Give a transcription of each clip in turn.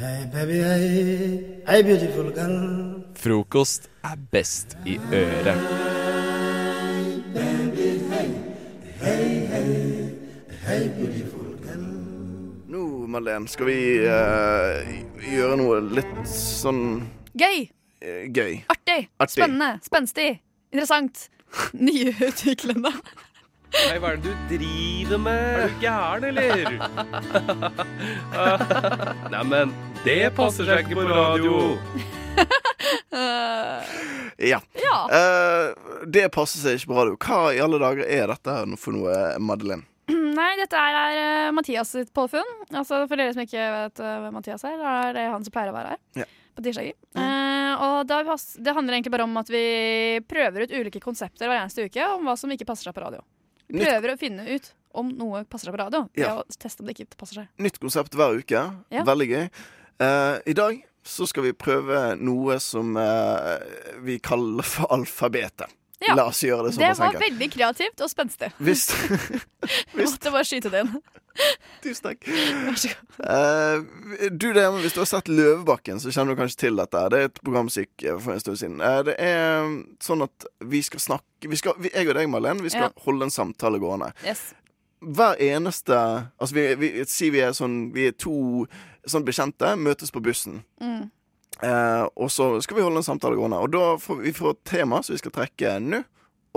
Hey baby, hei. Hei, beautiful girl. Frokost er best i øret. Hei, baby, hei. Hei, hei. Hei, beautiful girl. Nå, Madeleine, skal vi uh, gjøre noe litt sånn Gøy, eh, gøy. artig, Artig. spennende, spenstig, interessant. Nyutviklende. Nei, hva er det du driver med? Er du gæren, eller? Neimen, det passer seg ikke på radio. Ja. ja. Uh, det passer seg ikke på radio. Hva i alle dager er dette her for noe, Madeleine? Nei, dette er, er eh, Mathias sitt påfunn. Altså, for dere som ikke vet uh, hvem Mathias er, er det han som pleier å være her. Ja. På tirsdager. uh, og da, pass- det handler egentlig bare om at vi prøver ut ulike konsepter hver eneste uke om hva som ikke passer seg på radio. Vi Prøver å finne ut om noe passer seg på radio. Ja. Ja. teste om det ikke passer seg. nytt konsept hver uke. Ja. Veldig gøy. Eh, I dag så skal vi prøve noe som uh, vi kaller for alfabetet. Ja. La oss gjøre det Det var enkelt. veldig kreativt og spenstig. Hvis Jeg måtte bare skyte det inn. Tusen takk. Vær så god. Uh, du der, Hvis du har sett Løvebakken, så kjenner du kanskje til dette. Det er et program som gikk for en stund siden. Uh, det er sånn at vi skal snakke vi skal, Jeg og deg, Marlene, vi skal Ja. holde en samtale gående. Yes. Hver eneste Altså, vi, vi, si vi er sånn Vi er to sånn bekjente, møtes på bussen. Mm. Eh, og så skal vi holde en samtale gående. Og da får vi får et tema som vi skal trekke nå.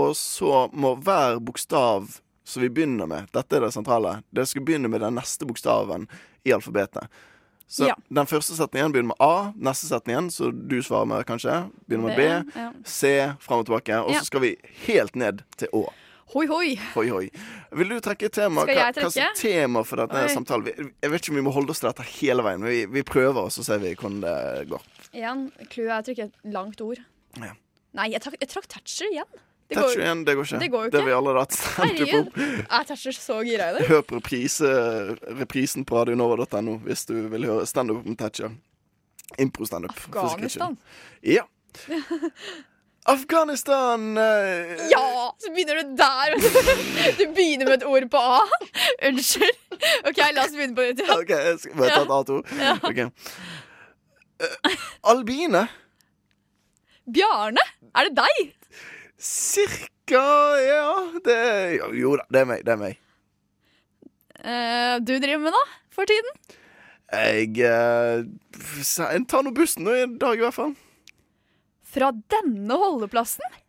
Og så må hver bokstav som vi begynner med Dette er det sentrale. Det skal begynne med den neste bokstaven i alfabetet. Så Ja. den første setningen begynner med A. Neste setningen, så du svarer med kanskje, begynner med B. Ja. C, fram og tilbake. Og Ja. så skal vi helt ned til Å. Hoi, hoi. Hoi, hoi. Vil du trekke et tema? Skal jeg trekke? hva er trekke? tema for denne Oi. samtalen? Jeg vet ikke om vi må holde oss til dette hele veien, men vi, vi prøver, og så ser vi hvordan det går. Igjen, clouet er å trykke et langt ord. Ja. Nei, jeg trakk, jeg trakk Thatcher igjen. Det Thatcher går, igjen, det går ikke. det går ikke. Det har vi allerede hatt standup om. er Thatcher så gira i det? Hør på reprise, reprisen på radionova.no hvis du vil høre standup om Thatcher. Impro-standup. Afghanistan. Ja. Afghanistan eh, Ja! Så begynner du der. Du begynner med et ord på A. Unnskyld. OK, la oss begynne på nytt. Ja. OK, jeg skal bare ta et annet ord. Okay. Uh, Albine. Bjarne, er det deg? Cirka, ja. Det, jo, jo da, det er meg. Det er meg. Uh, du driver med da, for tiden? Jeg uh, tar nå bussen nå i dag, i hvert fall. Fra denne holdeplassen?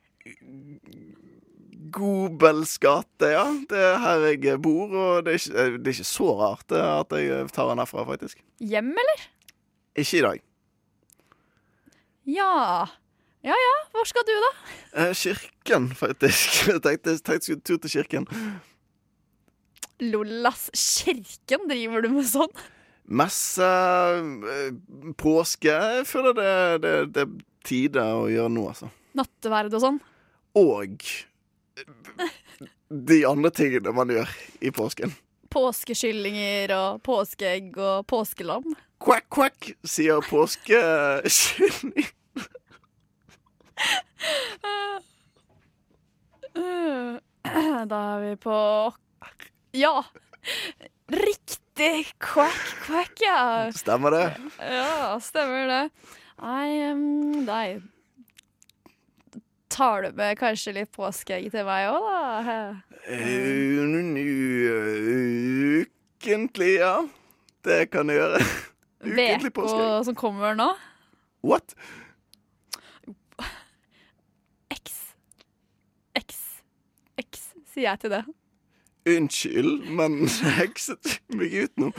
Gobels gate, ja. Det er her jeg bor, og det er ikke, det er ikke så rart eh, at jeg tar den herfra, faktisk. Hjem, eller? Ikke i dag. Ja. Ja ja, hvor skal du, da? Eh, kirken, faktisk. Jeg tenkte jeg skulle tur til kirken. Lollas, kirken driver du med sånn? Messe, eh, påske Jeg føler det, det, det tide å gjøre nå, altså. Natteverd og sånn? Og de andre tingene man gjør i påsken. Påskekyllinger og påskeegg og påskelam. Quack, quack, sier påskekylling. Da er vi på Ja! Riktig! Quack, quack, ja. Stemmer det? Ja, stemmer det. Nei, um, nei Tar du med kanskje litt påskeegg til meg òg, da? Eh, Ukentlig, ja. Det kan jeg gjøre. Ukentlig påskeegg. som kommer nå? What? X. X. X, sier jeg til det. Unnskyld, men hekset meg ut nå.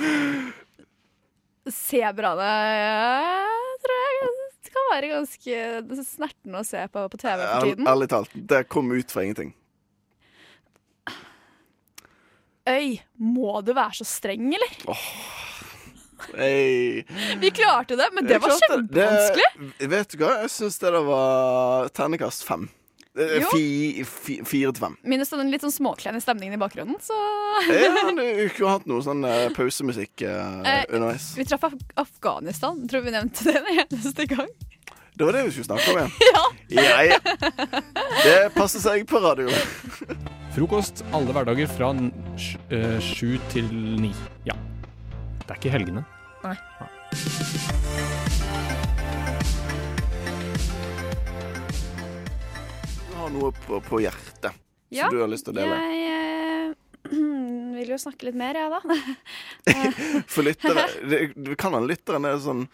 Sebraene tror jeg det kan være ganske snertende å se på på TV for tiden. ærlig talt, det kom ut fra ingenting. Øy, må du være så streng, eller? Hey. Vi klarte det, men det var kjempevanskelig. Det, vet du hva, jeg syns det der var ternekast fem. Eh, Jo. Fi, fi, fire til fem. Minus den litt sånn småkleine stemningen i bakgrunnen, så Ja, du kunne hatt noe sånn eh, pausemusikk eh, Eh, underveis. Vi traff Af Afghanistan. Tror vi nevnte det en eneste gang. Det var det vi skulle snakke om igjen. Ja, ja. Det passer seg på radio. Frokost alle hverdager fra sju til ni. Ja. Det er ikke helgene. Nei. Har noe på, på hjertet Ja, som du har lyst til å dele. Jeg eh, vil jo snakke litt mer, jeg, da. For lyttere det kan ha lytteren er sånn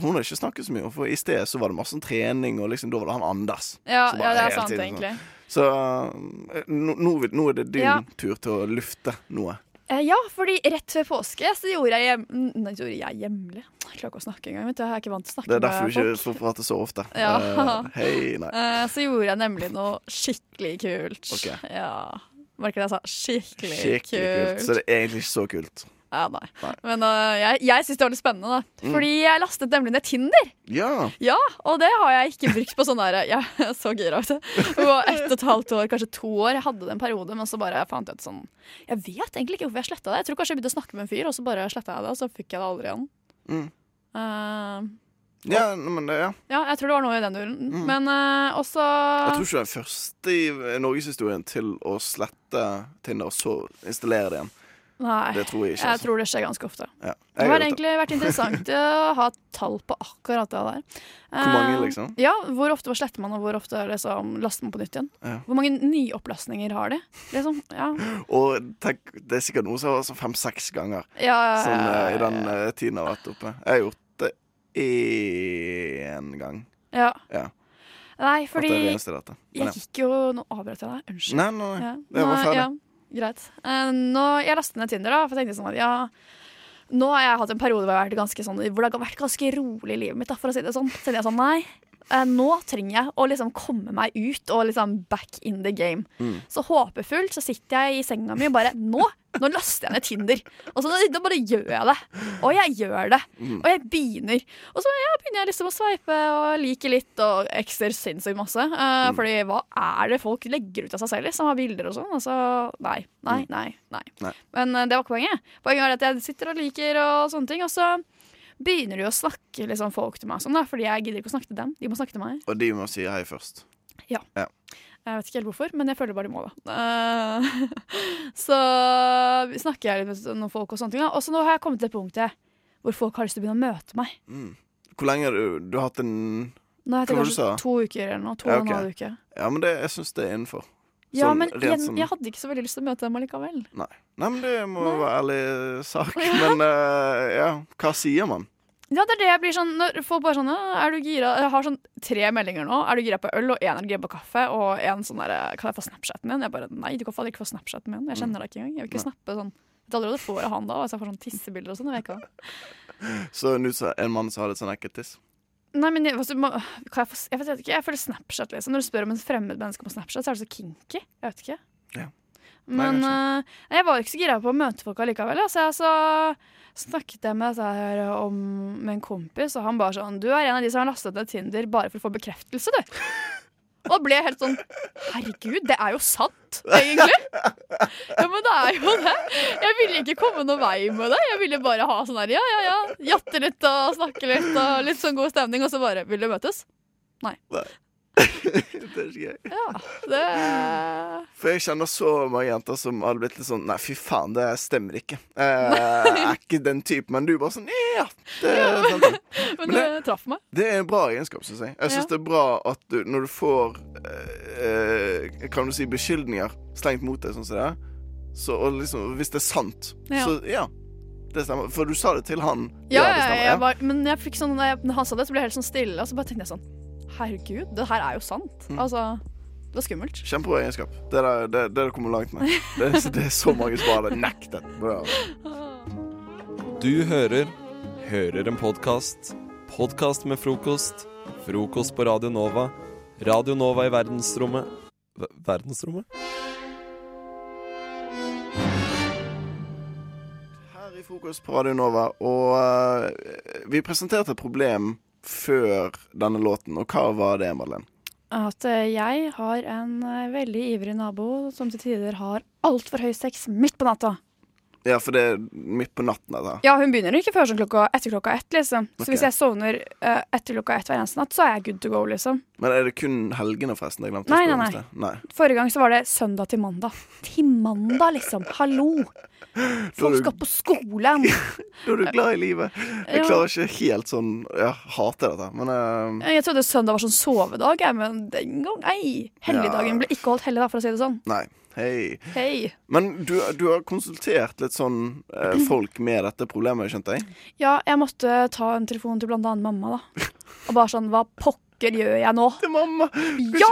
Hun har ikke snakket så mye, for i sted så var det masse sånn trening, og liksom, da var det han Anders. Ja, ja det er sant, tiden egentlig. Så eh, nå, nå, nå er det din Ja. tur til å lufte noe. Eh, ja, fordi rett før påske så gjorde jeg hjem... Nei, gjorde jeg hjemlig. Jeg klarer ikke å snakke engang. vet du. Jeg er ikke vant til å snakke Det er derfor med du ikke får prate så ofte. Ja. Uh, hei, nei. Eh, så gjorde jeg nemlig noe skikkelig kult. Okay. Ja. Merker det jeg sa? Skikkelig, Skikkelig kult. Så det er egentlig ikke så kult. Ja, nei. Nei. Men uh, jeg, jeg syns det var litt spennende, da. Mm. Fordi jeg lastet nemlig ned Tinder. Ja. Ja, og det har jeg ikke brukt på sånn der Jeg er så gira, vet du. Det var ett og et halvt år, kanskje to år. Jeg hadde det en periode, men så bare fant jeg ut sånn Jeg vet egentlig ikke hvorfor jeg sletta det. Jeg tror kanskje jeg begynte å snakke med en fyr, og så bare sletta jeg det, og så fikk jeg det aldri igjen. Mm. Eh, Ja, men det, ja. ja, jeg tror det var noe i den duren. Mm. Men uh, også Jeg tror ikke du er den første i norgeshistorien til å slette Tinder og så installere det igjen. Nei. Det tror jeg ikke. Jeg Altså. tror det skjer ganske ofte. Ja. Det har egentlig vært interessant å ha tall på akkurat det der. Hvor mange, Eh, liksom? Ja, Hvor ofte sletter man, og hvor ofte liksom, laster man på nytt igjen? Ja. Hvor mange nyopplastninger har de? Liksom, ja. Og tenk, det er sikkert noe som har sånn fem-seks ganger Ja, sånn, ja, eh, i den uh, tiden jeg har vært oppe. Jeg har gjort det én gang. ja. Ja. Nei, fordi det det. Men, jeg gikk jo Nå avbrøt jeg deg. Unnskyld. Nei, nei, Ja. det var ferdig. Greit. Eh, nå, jeg lastet ned Tinder, da, for jeg tenkte sånn at ja Nå har jeg hatt en periode hvor, jeg har vært sånn, hvor det har vært ganske rolig i livet mitt. Da, for å si det sånn. Så jeg sånn, nei, nå trenger jeg å liksom komme meg ut og liksom back in the game. Mm. Så håpefullt så sitter jeg i senga mi og bare Nå! Nå laster jeg ned Tinder. Og så da bare gjør jeg det. Og jeg gjør det. Mm. Og jeg begynner. Og så ja, begynner jeg liksom å sveipe og like litt og ekser sinnssykt masse. Eh, Fordi hva er det folk legger ut av seg selv, som Har bilder og sånn? Altså, nei, nei, nei. nei. Nei. Men uh, det var ikke poenget. Poenget er at jeg sitter og liker og sånne ting. Og så begynner de å snakke liksom, folk til meg sånn, da, fordi jeg gidder ikke å snakke til dem. De må snakke til meg. Og de må si hei først. Ja Jeg vet ikke helt hvorfor, men jeg føler bare de må da. Uh, så snakker jeg litt med noen folk og sånne ting. Og så nå har jeg kommet til det punktet hvor folk har lyst til å begynne å møte meg. Mm. Hvor lenge har du, du har hatt en Nå har jeg hatt kanskje to uker eller noe. To Ja, og en halv uke. Ja, men det, jeg syns det er innenfor. Ja, Sånn men jeg, sånn- jeg hadde ikke så veldig lyst til å møte dem allikevel. Nei. Nei, men det må Nei. være ærlig sak. Men uh, ja, hva sier man? Ja, det er det jeg blir sånn Når folk bare sånn Er du gira? Jeg har sånn tre meldinger nå. Er du gira på øl, og én er gira på kaffe, og en sånn derre Kan jeg få Snapchaten min? Jeg bare Nei, du kan faen ikke få Snapchaten min. Jeg kjenner deg ikke engang. Jeg vil ikke Nei. snappe sånn Vet allerede får jeg han da, hvis jeg får sånn tissebilder og sånn. Så en, en mann som hadde et sånn ekkelt tiss? Nei, men jeg, altså, må, jeg, få, jeg vet ikke, jeg føler Snapchat liksom Når du spør om en fremmed menneske på Snapchat, så er det så kinky. Jeg vet ikke. Ja. Men Nei, uh, jeg var ikke så gira på å møte folk allikevel. Så jeg så snakket jeg med, her om, med en kompis, og han bare sånn Du er en av de som har lastet ned Tinder bare for å få bekreftelse, du. Og ble helt sånn Herregud, det er jo sant, egentlig. Ja, men det er jo det. Jeg ville ikke komme noen vei med det. Jeg ville bare ha sånn her, ja, ja, ja. Jatte litt og snakke litt og litt sånn god stemning, og så bare Vil du møtes? Nei det er ikke gøy. Ja, det For jeg kjenner så mange jenter som hadde blitt litt sånn Nei, fy faen, det stemmer ikke. Eh, Jeg er ikke den typen. Men du bare sånn Ja, det er sant. Men traff meg. Det er en bra egenskap, syns jeg. Jeg syns Ja. det er bra at du, når du får eh, Kan du si beskyldninger slengt mot deg sånn som det er, så og liksom, hvis det er sant, Ja. så ja. Det stemmer. For du sa det til han. Ja, det ja, jeg var, men jeg fikk sånn, når jeg- når han sa det, så ble jeg helt sånn stille. Og så bare tenkte jeg sånn Herregud, det her er jo sant. Mm. Altså, det var skummelt. Kjempebra egenskap. Det er det, det der kommer langt med. Det, det er så mange som hadde nektet. Bra. Du hører Hører en podkast. Podkast med frokost. Frokost på Radio Nova. Radio Nova i verdensrommet v Verdensrommet? Her i Frokost på Radio Nova, og uh, vi presenterte et problem før denne låten. Og hva var det, Madeleine? At eh, jeg har en eh, veldig ivrig nabo som til tider har altfor høy sex midt på natta. Ja, for det er midt på natten, Da. Ja, hun begynner ikke før sånn klokka, etter klokka ett, liksom. Så okay. hvis jeg sovner uh, etter klokka ett hver eneste natt, så er jeg good to go, liksom. Men er det kun helgene, forresten? Jeg glemte å Nei, nei, nei. Forrige gang så var det søndag til mandag. Til mandag, liksom. Hallo! Folk du- skal på skolen. Da er du glad i livet. Jeg klarer ikke helt sånn Jeg hater dette, men uh... Jeg trodde søndag var sånn sovedag, jeg, men den gang ei. Helligdagen ble ikke holdt hellig, da, for å si det sånn. Nei. Hei. Hei. Men du, du har konsultert litt sånn eh, folk med dette problemet, skjønte jeg? Ja, jeg måtte ta en telefon til blant annet mamma, da. Og bare sånn Hva pokker gjør jeg nå? Til mamma! Ja!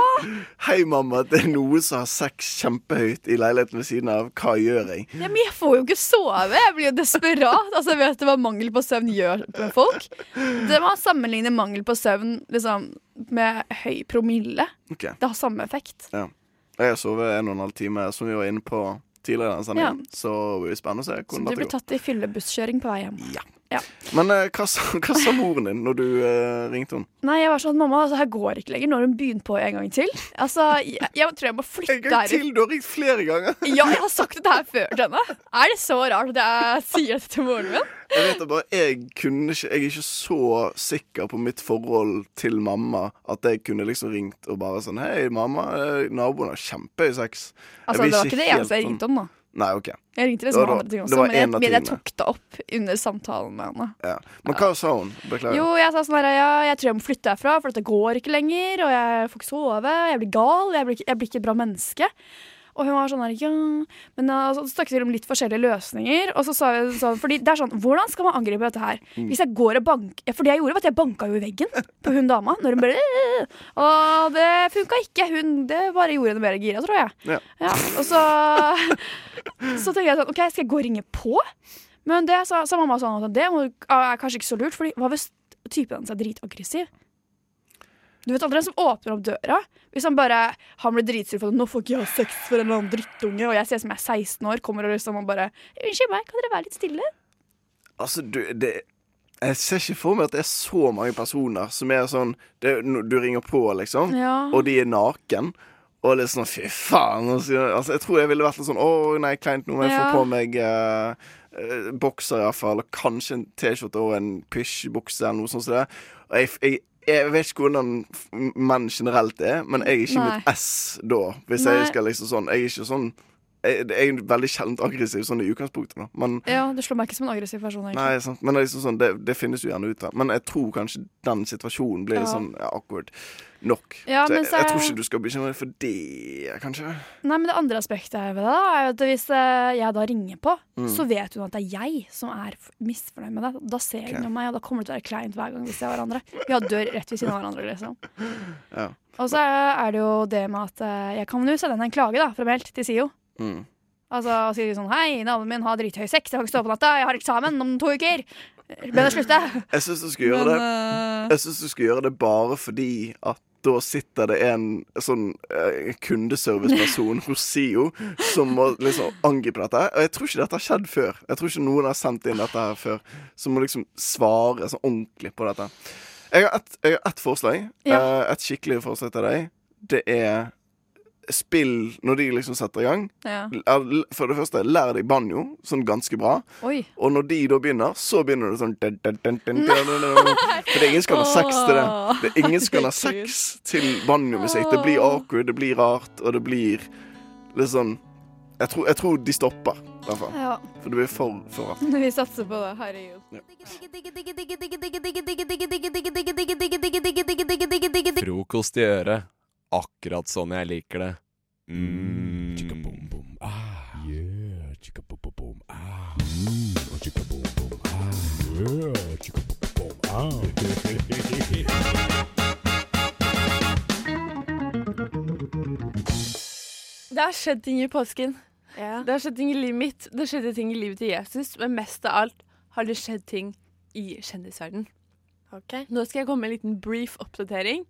Hei, mamma. Det er noe som har sex kjempehøyt i leiligheten ved siden av. Hva gjør jeg? ja! Men jeg får jo ikke sove. Jeg blir jo desperat. Altså, jeg vet hva mangel på søvn gjør med folk. Det Man sammenligner mangel på søvn liksom, med høy promille. Okay. Det har samme effekt. Jeg har sovet en og en halv time, som vi var inne på tidligere i denne sendingen. Så det blir spennende å se Så du blir tatt i fyllebuskjøring på vei hjem. Men eh, hva, hva sa moren din når du eh, ringte henne? Nei, jeg var sånn, mamma, altså, her går ikke lenger. Nå har hun begynt på en gang til. Altså, jeg, jeg tror jeg må flytte her. En gang her. til! Du har ringt flere ganger! Ja, jeg har sagt dette her før til henne. Er det så rart at jeg sier dette til moren min? Jeg vet det bare, jeg kunne ikke Jeg er ikke så sikker på mitt forhold til mamma at jeg kunne liksom ringt og bare sånn Hei, mamma. eh, Naboen har kjempehøy sex. Altså, det var ikke det eneste jeg sånn- ringte om, da. Nei, OK. Jeg ringte Det liksom var- andre ting også, men jeg, men jeg tok det opp under samtalen med henne. Ja. Men hva sa hun? Beklager. Jo, jeg sa sånn her, ja, jeg tror jeg må flytte herfra, for dette går ikke lenger, og jeg får ikke sove, jeg blir gal, jeg blir, jeg blir ikke et bra menneske. Og hun var sånn her, ja Men altså, så snakket vi om litt forskjellige løsninger. Og så sa vi sånn, fordi det er sånn, Hvordan skal man angripe dette her? Mm. Hvis jeg går og banker For det jeg gjorde, var at jeg banka jo i veggen på hun dama. Når hun bare «Øh!» Og det funka ikke. Hun det bare gjorde henne mer gira, tror jeg. Ja. og så Så tenkte jeg sånn OK, skal jeg gå og ringe på? Men det sa, sa mamma sånn at det er kanskje ikke så lurt, Fordi hva hvis typen hans er dritaggressiv? Du vet aldri hvem som åpner opp døra. Hvis han bare Han blir dritsur for at 'nå får ikke jeg ha sex for en eller annen drittunge', og jeg ser som jeg er 16 år, kommer og liksom og bare 'Unnskyld meg, kan dere være litt stille?' Altså, du, det Jeg ser ikke for meg at det er så mange personer som er sånn det, Du ringer på, liksom, Ja. og de er naken. Og litt sånn fy faen. Altså, jeg tror jeg ville vært litt sånn å nei, kleint, nå må jeg Ja. få på meg uh, bokser iallfall, og kanskje en T-skjorte og en pysjbukse eller noe sånt Så det. Og jeg, jeg, jeg vet ikke hvordan menn generelt er, men jeg er ikke Nei. mitt ess da. Hvis Nei. jeg skal liksom sånn Jeg er ikke sånn jeg, jeg er veldig sjelden aggressiv sånn i utgangspunktet, da. Men ja, du slår meg ikke som en aggressiv person, egentlig. Nei, sant. Men det, liksom sånn, det, det finnes jo gjerne ut av. Men jeg tror kanskje den situasjonen blir Ja. sånn ja, awkward nok. Ja, så jeg, så jeg jeg, tror ikke du skal bekymre deg for det, kanskje. Nei, men det andre aspektet her ved det er at hvis eh, jeg da ringer på, Mm. så vet hun at det er jeg som er misfornøyd med det. Da ser hun okay. meg, og da kommer det til å være kleint hver gang vi ser hverandre. Vi har dør rett ved siden av hverandre, liksom. Ja. Og så er det jo det med at eh, jeg kan jo sende en klage, da, formelt, til SIO. Mm. Altså å si sånn Hei, naboen min har drithøy sex, jeg kan ikke stå på natta, jeg har eksamen om to uker. Men jeg slutte. Jeg syns du skal gjøre Men, det eh, Jeg synes du skal gjøre det bare fordi at da sitter det en sånn uh, kundeserviceperson hos SIO som må liksom angripe dette. Og jeg tror ikke dette har skjedd før. Jeg tror ikke noen har sendt inn dette her før. Som må liksom svare sånn ordentlig på dette. Jeg har ett et forslag. Ja. Uh, et skikkelig forslag til deg. Det er spill når de liksom setter i gang. ja. For det første, lær deg banjo sånn ganske bra. Oi. Og når de da begynner, så begynner det sånn dun, dun, dun. For det er ingen som kan ha sex til det. Det er ingen som kan ha sex til banjomusikk. Det blir awkward, det blir rart, og det blir litt sånn Jeg tror, jeg tror de stopper, i hvert fall. Ja. For det blir for, for rart. Vi satser på det. Herregud. Frokost i øret. Akkurat sånn jeg liker det. Mm. Det har skjedd ting i påsken. Det har skjedd ting i livet mitt. Det har skjedd ting i livet til Jesus. Men mest av alt har det skjedd ting i kjendisverden. Nå skal jeg komme med en liten brief oppdatering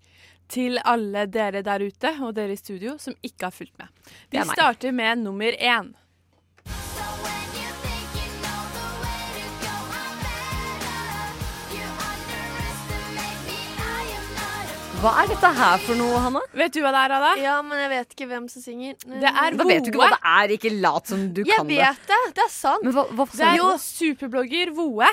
til alle dere der ute og dere i studio som ikke har fulgt med. Vi er starter med nummer én. Hva er dette her for noe, Hanna? Vet du hva det er, Ada? Ja, men jeg vet ikke hvem som synger. Det er Da vet du ikke hva det er. Ikke lat som du Jeg kan det. Jeg vet det! Det er sant. Men hva, hva Det er jo superblogger Voe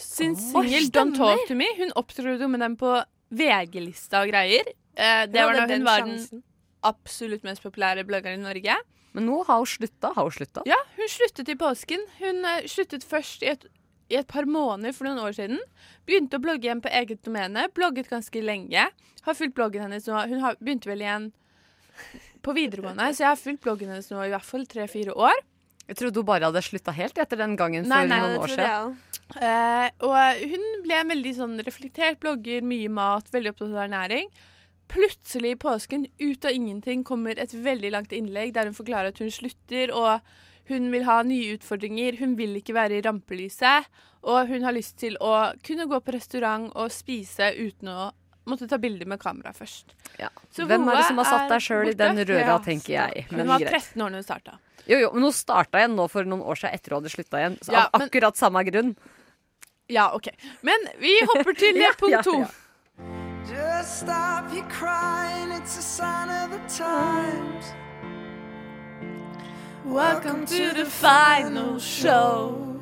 sin oh, singel Don't. Talk To Me. Hun opptrodde jo med den på VG-lista og greier. Eh, det var da hun var den absolutt mest populære bloggeren i Norge. Men nå har hun slutta. Har hun slutta? Ja, hun sluttet i påsken. Hun uh, sluttet først i et, i et par måneder for noen år siden. Begynte å blogge igjen på eget domene. Blogget ganske lenge. Har fulgt bloggen hennes nå. Hun har, begynte vel igjen på videregående, så jeg har fulgt bloggen hennes nå i hvert fall tre-fire år. Jeg trodde hun bare hadde slutta helt etter den gangen for Nei, nei, noen det år siden. Uh. Eh, og hun ble en veldig sånn reflektert blogger, mye mat, veldig opptatt av ernæring. Plutselig i påsken, ut av ingenting, kommer et veldig langt innlegg der hun forklarer at hun slutter, og hun vil ha nye utfordringer. Hun vil ikke være i rampelyset, og hun har lyst til å kunne gå på restaurant og spise uten å måtte ta bilder med kamera først. Ja. Så Hvem er det som har satt deg sjøl i den røra, Ja, tenker jeg. Hun var 13 år da hun starta. Jo, jo, men hun starta igjen nå for noen år siden etter hun hadde slutta igjen. Så Ja, av men- akkurat samme grunn. Ja, OK. Men vi hopper til Ja, punkt to. ja. Just stop your crying, it's a sign of the times. Welcome to the final show.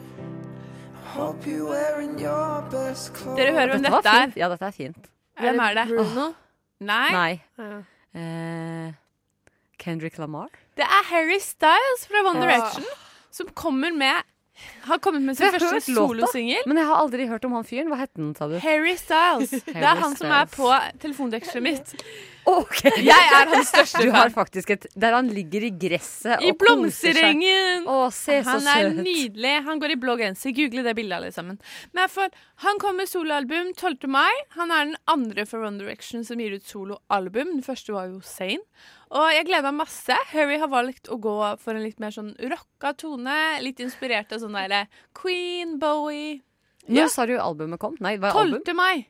Hope you're wearing your best clothes. Dere hører hvem Dette var dette er? fint. Ja, dette er fint. Hvem er det? Bruno? Nei. Nei. Ja. Eh, Kendrick Lamar? Det er Harry Styles fra One. Direction som kommer med har kommet med sin første solosingel. Men jeg har aldri hørt om han fyren. Hva het han, sa du? Harry Styles. Det er han som er på telefondekselet mitt. Ok. Jeg er hans største Du har faktisk et Der han ligger i gresset I og koser seg. blomsterengen. Å, se så Han er søt. nydelig. Han går i blå genser. Google det bildet, alle sammen. Men for, han kom med soloalbum 12. mai. Han er den andre for One Direction som gir ut soloalbum. Den første var jo Sane. Og jeg gleder meg masse. Harry har valgt å gå for en litt mer sånn rocka tone. Litt inspirert av sånn derre Queen, Bowie. Nå Ja. sa du albumet kom? Nei, hva er album? 12. mai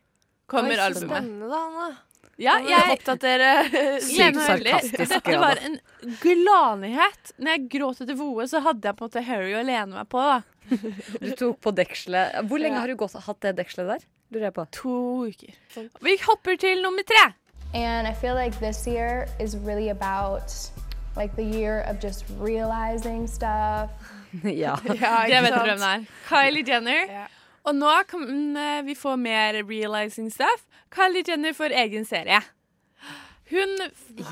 kommer albumet. Spennende, da, Hanne. Ja, Jeg oppdaterer Sykt sarkastisk, Dette var en gladnyhet. Når jeg gråt etter Voe, så hadde jeg på en måte Harry å lene meg på. da. Du tok på dekselet. Hvor lenge har du gått, hatt det dekselet der? Lurer jeg på. To uker. Vi hopper til nummer tre. And I feel like this year is really about like the year of just realizing stuff. ja. Jeg vet hvem det er. Kylie Jenner. Og nå kan eh, vi få mer realizing stuff. Kylie Jenner får egen serie. Hun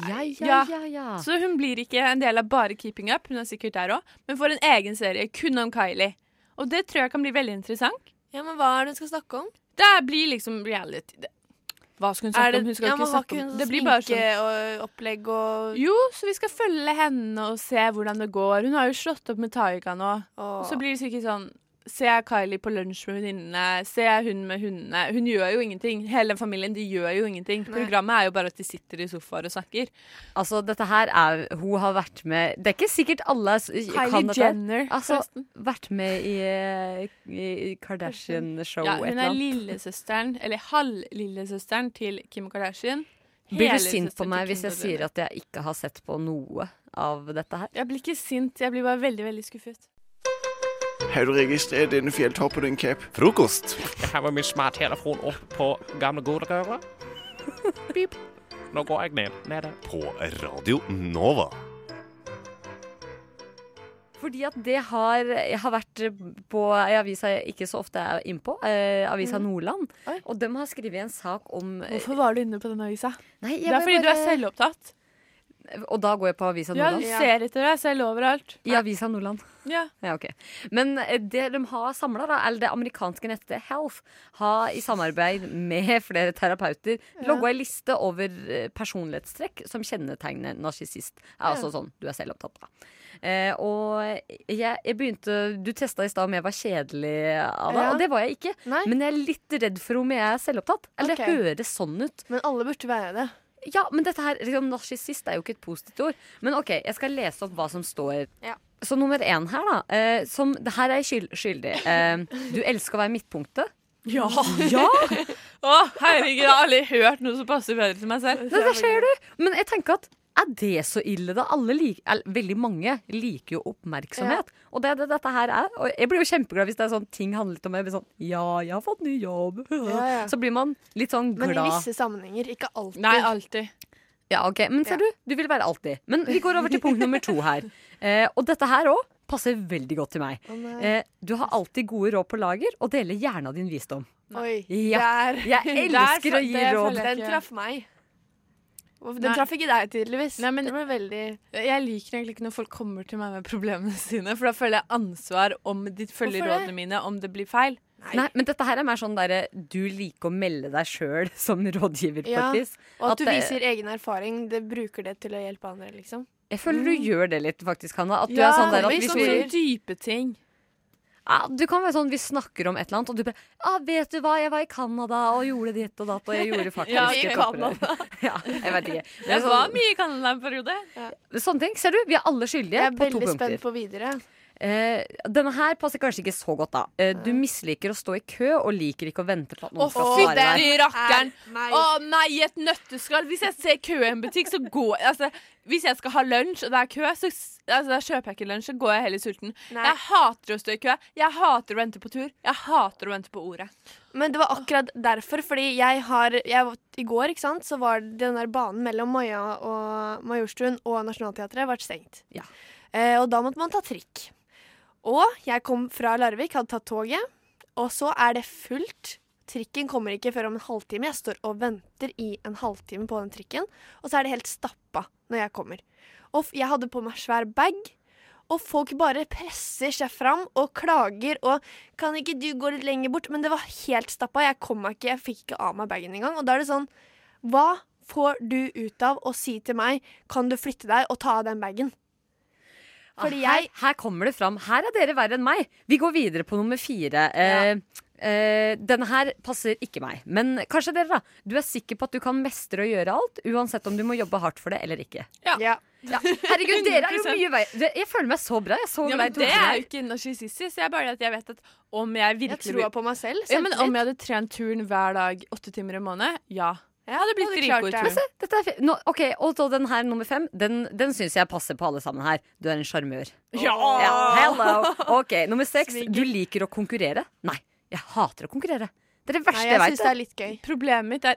Ja, ja, Ja. ja. Så hun blir ikke en del av bare Keeping Up, hun er sikkert der òg, men får en egen serie kun om Kylie. Og det tror jeg kan bli veldig interessant. Ja, men hva er det hun skal snakke om? Det blir liksom reality. Hva skal hun snakke det, om? Hun skal ja, ikke snakke om Det blir bare sånn og opplegg og Jo, så vi skal følge henne og se hvordan det går. Hun har jo slått opp med Taiga nå. Og så blir det sikkert sånn Ser jeg Kylie på lunsj med venninnene? Ser jeg hun med hundene? Hun gjør jo ingenting. Hele den familien de gjør jo ingenting. Programmet er jo bare at de sitter i sofaer og snakker. Altså, dette her er Hun har vært med Det er ikke sikkert alle Kylie kan dette. Jenner, Altså, forresten. vært med i, eh, i Kardashian-show Ja, hun er lillesøsteren, eller halvlillesøsteren til Kim Kardashian. Blir du sint på meg hvis jeg sier at jeg ikke har sett på noe av dette her? Jeg blir ikke sint, jeg blir bare veldig, veldig skuffet. Har du registrert dine fjelltopp og din cape? Frokost. Jeg har med min smarttelefon opp på gamle godrøret. Pip. Nå går jeg ned. Nede. På Radio Nova. Fordi at det har har vært på ei avisa jeg ikke så ofte er innpå, eh, avisa Nordland. Oi. Og de har skrevet en sak om Hvorfor var du inne på den avisa? Nei, Det er fordi du er selvopptatt. Og da går jeg på avisa Ja, du ser etter deg selv overalt. I avisa Nordland. Ja. Ja, okay. Men eh, det de har samla, eller det amerikanske nettet Health, har i samarbeid med flere terapeuter logga ei liste over eh, personlighetstrekk som kjennetegner narsissist. Er altså sånn du er selvopptatt, av. Eh, og jeg, jeg begynte Du testa i stad om jeg var kjedelig, Ada, Ja. og det var jeg ikke. Nei, Men jeg er litt redd for om jeg er selvopptatt. Eller okay. det høres sånn ut. men alle burde være det. Ja, men dette her, liksom, narsissist er jo ikke et positivt ord. Men OK, jeg skal lese opp hva som står. Ja. Så nummer én her, da. Eh, som, det her er jeg skyld, skyldig. Eh, du elsker å være midtpunktet. Ja! Å, herregud, jeg har aldri hørt noe som passer bedre til meg selv. Det, der ser du! Men jeg tenker at er det så ille, da? Alle lik, eller, veldig mange liker jo oppmerksomhet. Og det er det dette her er. Og jeg blir jo kjempeglad hvis det er sånn ting handler litt om jeg blir sånn Ja, jeg har fått ny jobb. Ja, ja. Så blir man litt sånn glad. Men i visse sammenhenger. Ikke alltid. Nei, alltid. Ja, ok, Men ser du, du vil være alltid. Men vi går over til punkt nummer to her. Eh, og dette her òg passer veldig godt til meg. Eh, du har alltid gode råd på lager, og deler gjerne av din visdom. Oi. Ja, Der. jeg elsker der, å gi råd. Den traff meg. Den traff ikke deg, tydeligvis. Nei, men- det ble veldig Jeg liker egentlig ikke når folk kommer til meg med problemene sine, for da føler jeg ansvar om de følger Hvorfor det? rådene mine, om det blir feil. Nei, men dette her er mer sånn derre du liker å melde deg sjøl som rådgiver Ja, faktisk. Og at du det- viser egen erfaring. Det bruker det til å hjelpe andre, liksom. Jeg føler du gjør det litt, faktisk, Hanna. At du Ja, er sånn der at hvis vi, sånn, dype ting. Ja, Du kan være sånn vi snakker om et eller annet, og du bare ah, 'Vet du hva, jeg var i Canada og gjorde ditt og datt', og jeg gjorde faktisk Ja, i Canada. Ja, jeg vet ikke. Men Jeg sånn- var mye i Canada en periode. Sånne ting. Ser du, vi er alle skyldige Jeg er veldig spent på videre. Eh, denne her passer kanskje ikke så godt, da. Eh, du misliker å stå i kø og liker ikke å vente på at noen Å, skal fy svare deg. den rakkeren! Nei. Å nei, i et nøtteskall. Hvis jeg ser kø i en butikk, så går altså, Hvis jeg skal ha lunsj, og det er kø, så s- altså, da kjøper jeg ikke lunsj. Så går jeg heller sulten. Nei. Jeg hater å stå i kø. Jeg hater å vente på tur. Jeg hater å vente på ordet. Men det var akkurat derfor, fordi jeg har jeg, var- I går ikke sant, så var den der banen mellom Maja og Majorstuen og Nationaltheatret vært stengt. Ja. Eh, og da måtte man ta trikk. Og jeg kom fra Larvik, hadde tatt toget, og så er det fullt. Trikken kommer ikke før om en halvtime. Jeg står og venter i en halvtime på den trikken, og så er det helt stappa når jeg kommer. Og jeg hadde på meg svær bag, og folk bare presser seg fram og klager og 'Kan ikke du gå litt lenger bort?' Men det var helt stappa. Jeg kom meg ikke, jeg fikk ikke av meg bagen engang. Og da er det sånn Hva får du ut av å si til meg 'Kan du flytte deg og ta av den bagen'? Fordi Ah, her, jeg her kommer det fram. Her er dere verre enn meg. Vi går videre på nummer fire. Eh, eh, denne her passer ikke meg. Men kanskje dere, da. Du er sikker på at du kan mestre å gjøre alt, uansett om du må jobbe hardt for det eller ikke. Ja. Ja. Ja. Herregud, dere er jo mye vei Jeg føler meg så bra. Jeg så Ja, det er jo ikke narsissistisk. Jeg bare at jeg vet at om jeg Jeg virkelig tror på meg selv. ja, men Om jeg hadde trent turn hver dag åtte timer i måneden, ja. Ja, Jeg hadde blitt hadde klart dritgod i det. dette er fi- ok, Og så den her nummer fem. Den, den syns jeg passer på alle sammen her. Du er en sjarmør. Ja! Ja, hello. Ok, Nummer seks. Du liker å konkurrere. Nei, jeg hater å konkurrere. Det er det verste Nei, jeg jeg veit. syns det er litt gøy. Problemet mitt er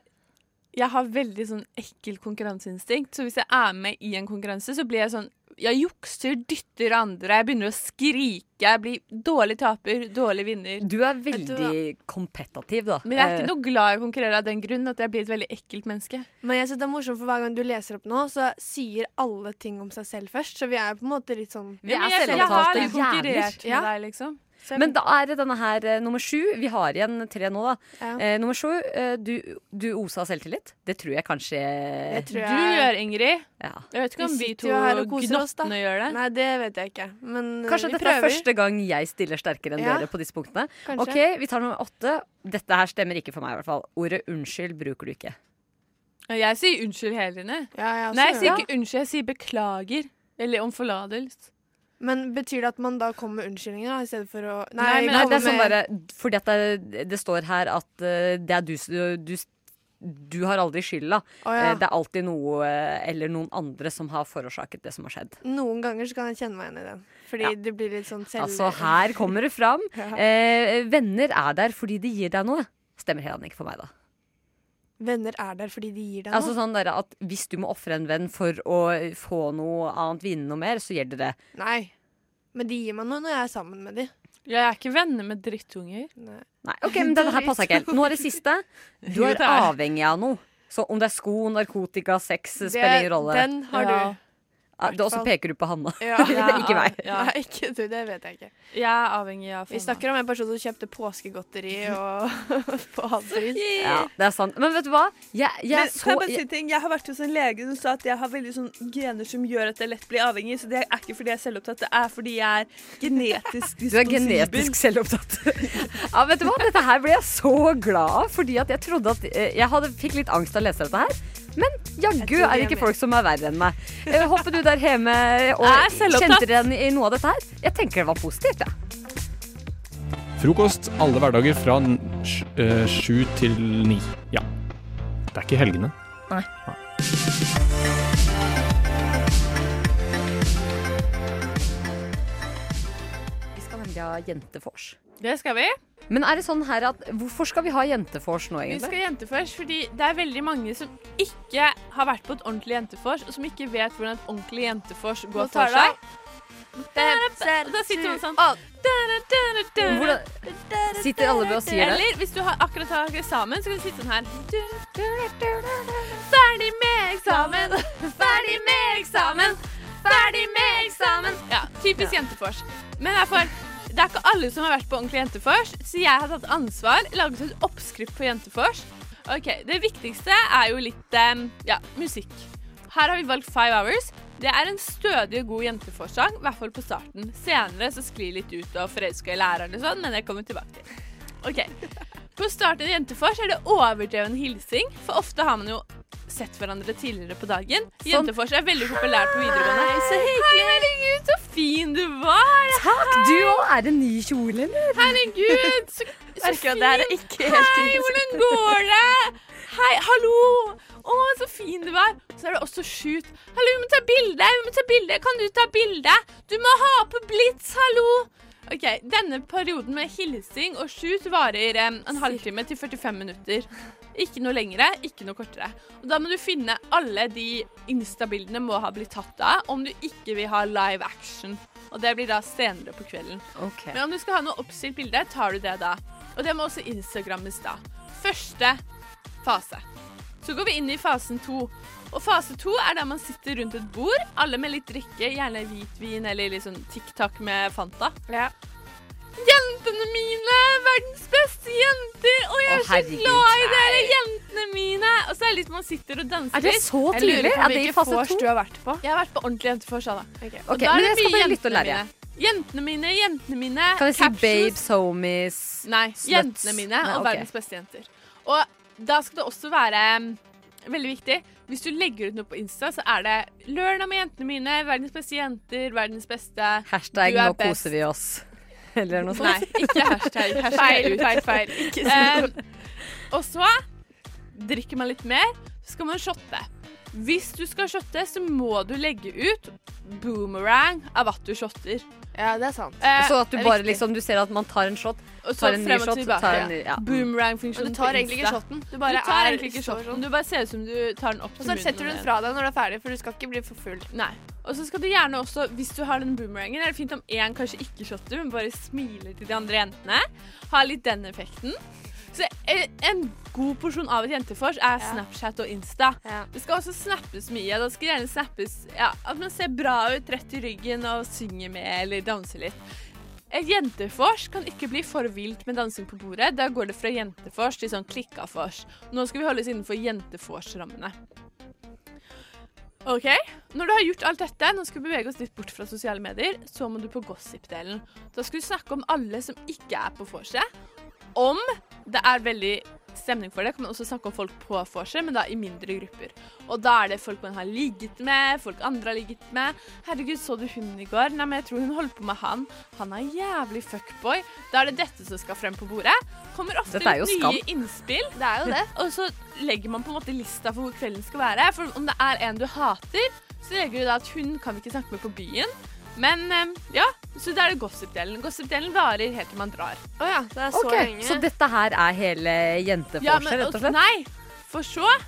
jeg har veldig sånn ekkel konkurranseinstinkt. Så hvis jeg er med i en konkurranse, så blir jeg sånn Jeg jukser, dytter andre, jeg begynner å skrike. Jeg blir dårlig taper, dårlig vinner. Du er veldig kompetativ, da. Men jeg er Eh, ikke noe glad i å konkurrere av den grunn at jeg blir et veldig ekkelt menneske. Men jeg synes det er morsomt, for hver gang du leser opp nå, så sier alle ting om seg selv først. Så vi er på en måte litt sånn Vi er men jeg, jeg har konkurrert med Ja. deg, liksom. Men da er det denne her eh, nummer sju. Vi har igjen tre nå, da. Ja. Eh, nummer sju. Eh, du, du osa selvtillit. Det tror jeg kanskje Det tror du jeg gjør, Ingrid. ja. Jeg vet ikke om Vi vi to sitter jo her og koser oss, da. gnottene gjør det. Nei, det vet jeg ikke. Men eh, Kanskje vi dette prøver. er første gang jeg stiller sterkere enn Ja. dere på disse punktene. Kanskje. Ok, Vi tar nummer åtte. Dette her stemmer ikke for meg, i hvert fall. Ordet unnskyld bruker du ikke. Jeg sier unnskyld hele tiden. Ja, jeg også Nei, jeg gjør sier det. ikke unnskyld, jeg sier beklager. Eller om forlatelse. Men betyr det at man da kommer med unnskyldninger, da, i stedet for å Nei, men- Nei, det er sånn bare Fordi at det, det står her at uh, det er du, du, du har aldri skylda. Oh, ja. Eh, Det er alltid noe eh, eller noen andre som har forårsaket det som har skjedd. Noen ganger så kan jeg kjenne meg igjen i den. Fordi Ja. det blir litt sånn selv... Altså, her kommer det fram. Ja. Eh, venner er der fordi de gir deg noe. Stemmer heller ikke for meg, da. Venner er der fordi de gir deg Altså sånn der at Hvis du må ofre en venn for å få noe annet, vinne noe mer, så gjelder det. Nei. Men de gir meg noe når jeg er sammen med de. Jeg er ikke venner med drittunger. Nei. Nei, ok, men denne her passer ikke helt. Nå er det siste. Du er er. avhengig av noe. Så om det er sko, narkotika, sex, Det- spiller ingen rolle. Den har Ja. du. Ja, det- Og så hvert fall. peker du på Hanna. Ja. Ikke meg. Ja. Nei, ikke du. Det vet jeg ikke. Jeg er avhengig av Vi snakker om en person som kjøpte påskegodteri og på hans pris. Ja, det er sant. Men vet du hva? Jeg, jeg Men så jeg ting? Jeg har vært hos en lege som sa at jeg har veldig sånn gener som gjør at jeg lett blir avhengig. Så det er ikke fordi jeg er selvopptatt, det er fordi jeg er genetisk Du er genetisk selvopptatt. ja, vet du hva? Dette her ble jeg så glad av, fordi at jeg trodde at eh, Jeg hadde, fikk litt angst av å lese dette her. Men jaggu er det ikke folk som er verre enn meg. Eh, Håper du der hjemme og kjente igjen i noe av dette her? Jeg tenker det var positivt, jeg. Ja. Frokost alle hverdager fra eh, sju til ni. Ja. Det er ikke helgene. Nei. Nei. Vi skal nemlig ha jentefors. Det skal vi. Men er det sånn her at Hvorfor skal vi ha jentefors nå, Vi egentlig? skal jentefors fordi det er veldig mange som ikke har vært på et ordentlig jentefors, og som ikke vet hvordan et ordentlig jentefors går Nå tar for seg. Da sitter man sånn Hvordan Sitter alle ved og sier det? Eller hvis du har akkurat har eksamen, så kan du sitte sånn her. Ferdig med eksamen, ferdig med eksamen, ferdig med eksamen. Ja, typisk jentefors. Men derfor, det er ikke alle som har vært på ordentlig jentefors, så jeg har tatt ansvar, laget en oppskrift på jentefors. Ok, Det viktigste er jo litt ja, musikk. Her har vi valgt Five Hours. Det er en stødig og god jenteforsang, i hvert fall på starten. Senere så sklir litt ut og forelska i læreren og sånn, men det kommer vi tilbake til. Ok, På Start en jentefors er det overdreven hilsing, for ofte har man jo sett hverandre tidligere på dagen. Sånn. Jentefors er veldig populært på videregående. Hei, så hyggelig. herregud, så fin du var. Takk! Du òg. Er det ny kjole, eller? Herregud, så, så fin. Hei, hvordan går det? Hei, hallo. Å, så fin du var. Så er det også shoot. Hallo, vi må ta bilde. Vi må ta bilde. Kan du ta bilde? Du må ha på blits, hallo. Ok, Denne perioden med hilsing og shoot varer em, en halvtime til 45 minutter. Ikke noe lengre, ikke noe kortere. Og Da må du finne alle de Insta-bildene må ha blitt tatt av om du ikke vil ha live action. Og Det blir da senere på kvelden. Okay. Men om du skal ha noe oppstilt bilde, tar du det da. Og det må også instagrammes da. Første fase. Så går vi inn i fasen to. Og fase to er der man sitter rundt et bord, alle med litt drikke, gjerne hvitvin eller litt sånn TikTok med Fanta. Ja. Jentene mine, verdens beste jenter! Og jeg er så glad i dere, jentene mine! Og så er det litt man sitter og danser Er det så tydelig? tidlig? Er det i fase to? du har vært på. Jeg har vært på ordentlig jentefors, da. Ok. Okay, da er men det jeg skal mye bare lytte og jentene lære. mine. Jentene mine, jentene mine. Kan jeg si captions. babes, homies Nei, Sluts. jentene mine Nei, og verdens beste jenter. Og da skal det også være mm, veldig viktig Hvis du legger ut noe på Insta, så er det 'Lørdag med jentene mine', 'Verdens beste jenter', 'Verdens beste' Hashtag 'nå best. koser vi oss'. Eller noe sånt. Nei, ikke hashtag. hashtag Feil, feil, feil. Ikke si Eh, og så drikker man litt mer, så skal man shotte. Hvis du skal shotte, så må du legge ut boomerang av at du shotter. Ja, det er sant. Eh, Så at du bare viktig. liksom Du ser at man tar en shot, tar en ny shot, tar en ny ja. Boomerang-funksjon du tar egentlig ikke shotten. Du bare du tar er egentlig ikke shoten. Du bare ser ut som du tar den opp til munnen. Og så setter du den fra deg når du er ferdig, for du skal ikke bli for full. Nei. Og så skal du gjerne også, hvis du har den boomerangen, er det fint om én kanskje ikke shotter, men bare smiler til de andre jentene. Ha litt den effekten. Så en god porsjon av et jentefors er Snapchat og Insta. Ja. Det skal også snappes mye. Da skal gjerne snappes ja, at man ser bra ut, rett i ryggen og synger med eller danser litt. Et jentefors kan ikke bli for vilt med dansing på bordet. Da går det fra jentefors til sånn klikkafors. Nå skal vi holde oss innenfor jentefors-rammene. Ok, Når du har gjort alt dette, nå skal vi bevege oss litt bort fra sosiale medier, så må du på gossip-delen. Da skal du snakke om alle som ikke er på vorset. Om det er veldig stemning for det, kan man også snakke om folk på vorset, men da i mindre grupper. Og da er det folk man har ligget med, folk andre har ligget med. 'Herregud, så du hun i går?' 'Nei, men jeg tror hun holdt på med han. Han er jævlig fuckboy.' Da er det dette som skal frem på bordet. Kommer ofte er litt skam. nye innspill. Det er jo det. Og så legger man på en måte lista for hvor kvelden skal være. For om det er en du hater, så legger du da at hun kan vi ikke snakke med på byen. Men eh, ja, så det er det gossip-delen. Gossip-delen varer helt til man drar. Oh, ja, det er så okay. lenge. Så dette her er hele jenteforset, men- rett og slett? Nei, for så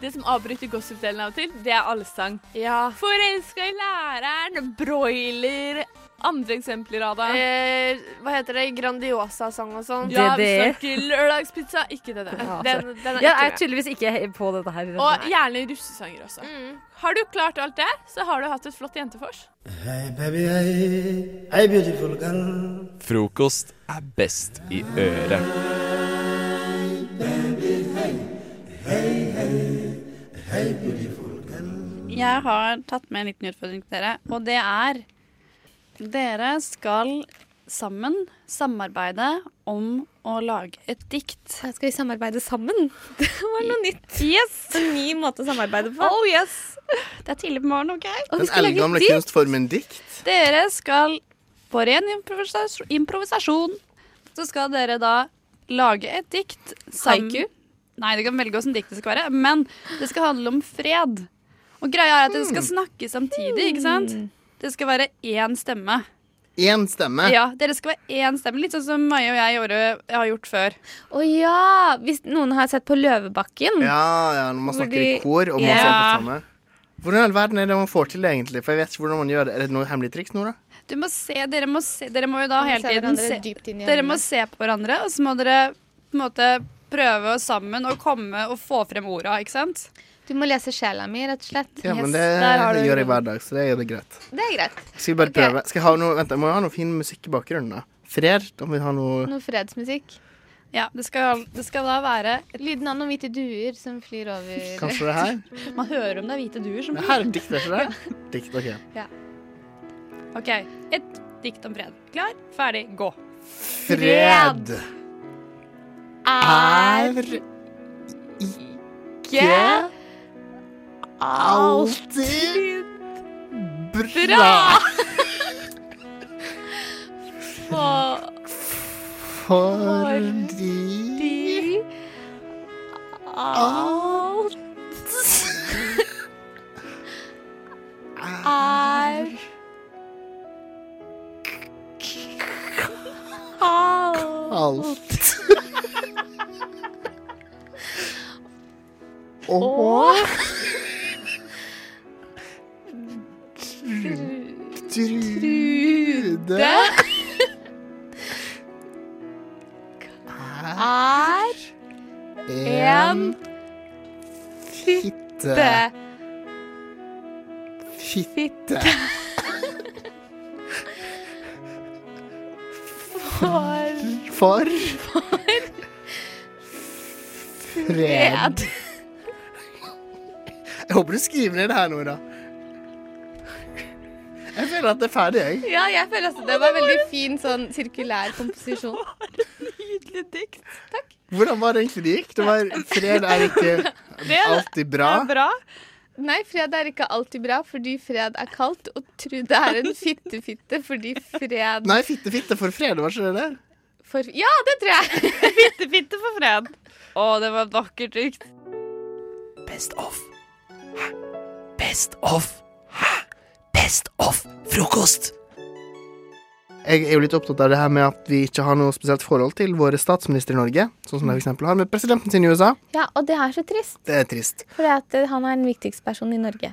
Det som avbryter gossip-delen av og til, det er allsang. Ja. Forelska i læreren, broiler Andre eksempler av det. Eh, hva heter det? Grandiosa-sang og sånn. Ja, vi snakker lørdagspizza. Ikke det der. Ja, Den, altså. den er Jeg ikke er tydeligvis ikke på dette her. Og gjerne russesanger også. Mm. Har du klart alt det, så har du hatt et flott jentefors. Hey baby, hey, hey beautiful girl. Frokost er best i øret. Jeg har tatt med en liten utfordring til dere, og det er Dere skal sammen samarbeide om å lage et dikt. Skal vi samarbeide sammen? Det var noe nytt. Yes! En ny måte å samarbeide på. Oh yes! Det er tidlig på morgenen, OK? Den eldgamle kunstformen dikt. Dere skal på ren improvisasjon, improvisasjon så skal dere da lage et dikt. Haiku? Nei, dere kan velge åssen dikt det skal være, men det skal handle om fred. Og greia er at dere skal snakke samtidig, ikke sant? Det skal være én stemme. én stemme. Ja, dere skal være én stemme. Litt sånn som Maja og jeg gjorde, har gjort før. Å ja! Hvis noen har sett på Løvebakken. Ja, ja, når man snakker i kor og man Ja. ser på samme. Hvordan i all verden er det man får til det, egentlig? For jeg vet ikke hvordan man gjør det. Er det noe hemmelig triks, Nora? Du må se, dere må se Dere må jo da hele se tiden se Dere må se på hverandre, og så må dere på en måte prøve sammen å komme og få frem orda, ikke sant? Du må lese sjela mi, rett og slett. Ja, men Yes, det du gjør jeg hver dag, så det er det greit. Det er greit. Skal vi bare okay. prøve? Skal jeg ha noe, vent, jeg må ha noe fin musikk i bakgrunnen, da. Fred? Da må vi ha noe Noe fredsmusikk. Ja, det skal, det skal da være Lyden av noen hvite duer som flyr over Kanskje det her? Man hører om det er hvite duer som Det her er dikt, ikke det? Dikt, OK. Ja. OK. Et dikt om fred. Klar, ferdig, gå. Fred er ikke alltid bra. Fordi alt er alt. Og Trude er en fitte. Fitte. For For fred. Jeg håper du skriver ned det her, Nora. Jeg føler at det er ferdig, jeg. Ja, jeg føler også det var veldig fin sånn sirkulær komposisjon. Nydelig dikt. Takk. Hvordan var det egentlig det gikk? Det var fred er ikke alltid bra. bra. Nei, fred er ikke alltid bra fordi fred er kaldt, og Trude er en fittefitte fordi fred Nei, fitte, fitte for fred, var ikke det det? for Ja, det tror jeg! Fitte, fitte for fred. Å, det var et vakkert dikt. Best of. Hæ? Best of. Hæ? Best of frokost. Jeg er jo litt opptatt av det her med at vi ikke har noe spesielt forhold til våre statsminister i Norge, sånn som de for eksempel har med presidenten sin i USA. Ja, og det er så trist, Det er trist. for eh, han er den viktigste personen i Norge.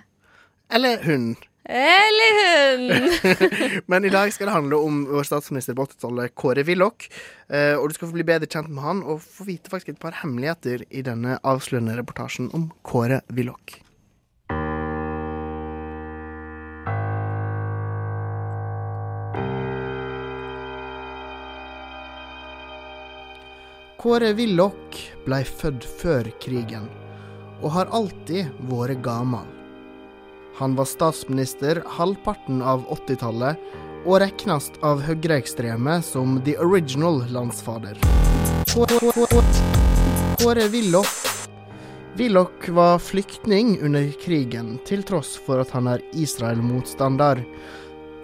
Eller hun. Eller hun! Men i dag skal det handle om vår statsminister på 80-tallet, Kåre Willoch. Eh, og du skal få bli bedre kjent med han og få vite faktisk et par hemmeligheter i denne avslørende reportasjen om Kåre Willoch. Kåre Willoch blei født før krigen, og har alltid vært gammel. Han var statsminister halvparten av 80-tallet, og regnes av høyreekstreme som the original landsfader. Kåre Willoch Willoch var flyktning under krigen, til tross for at han er Israel-motstander.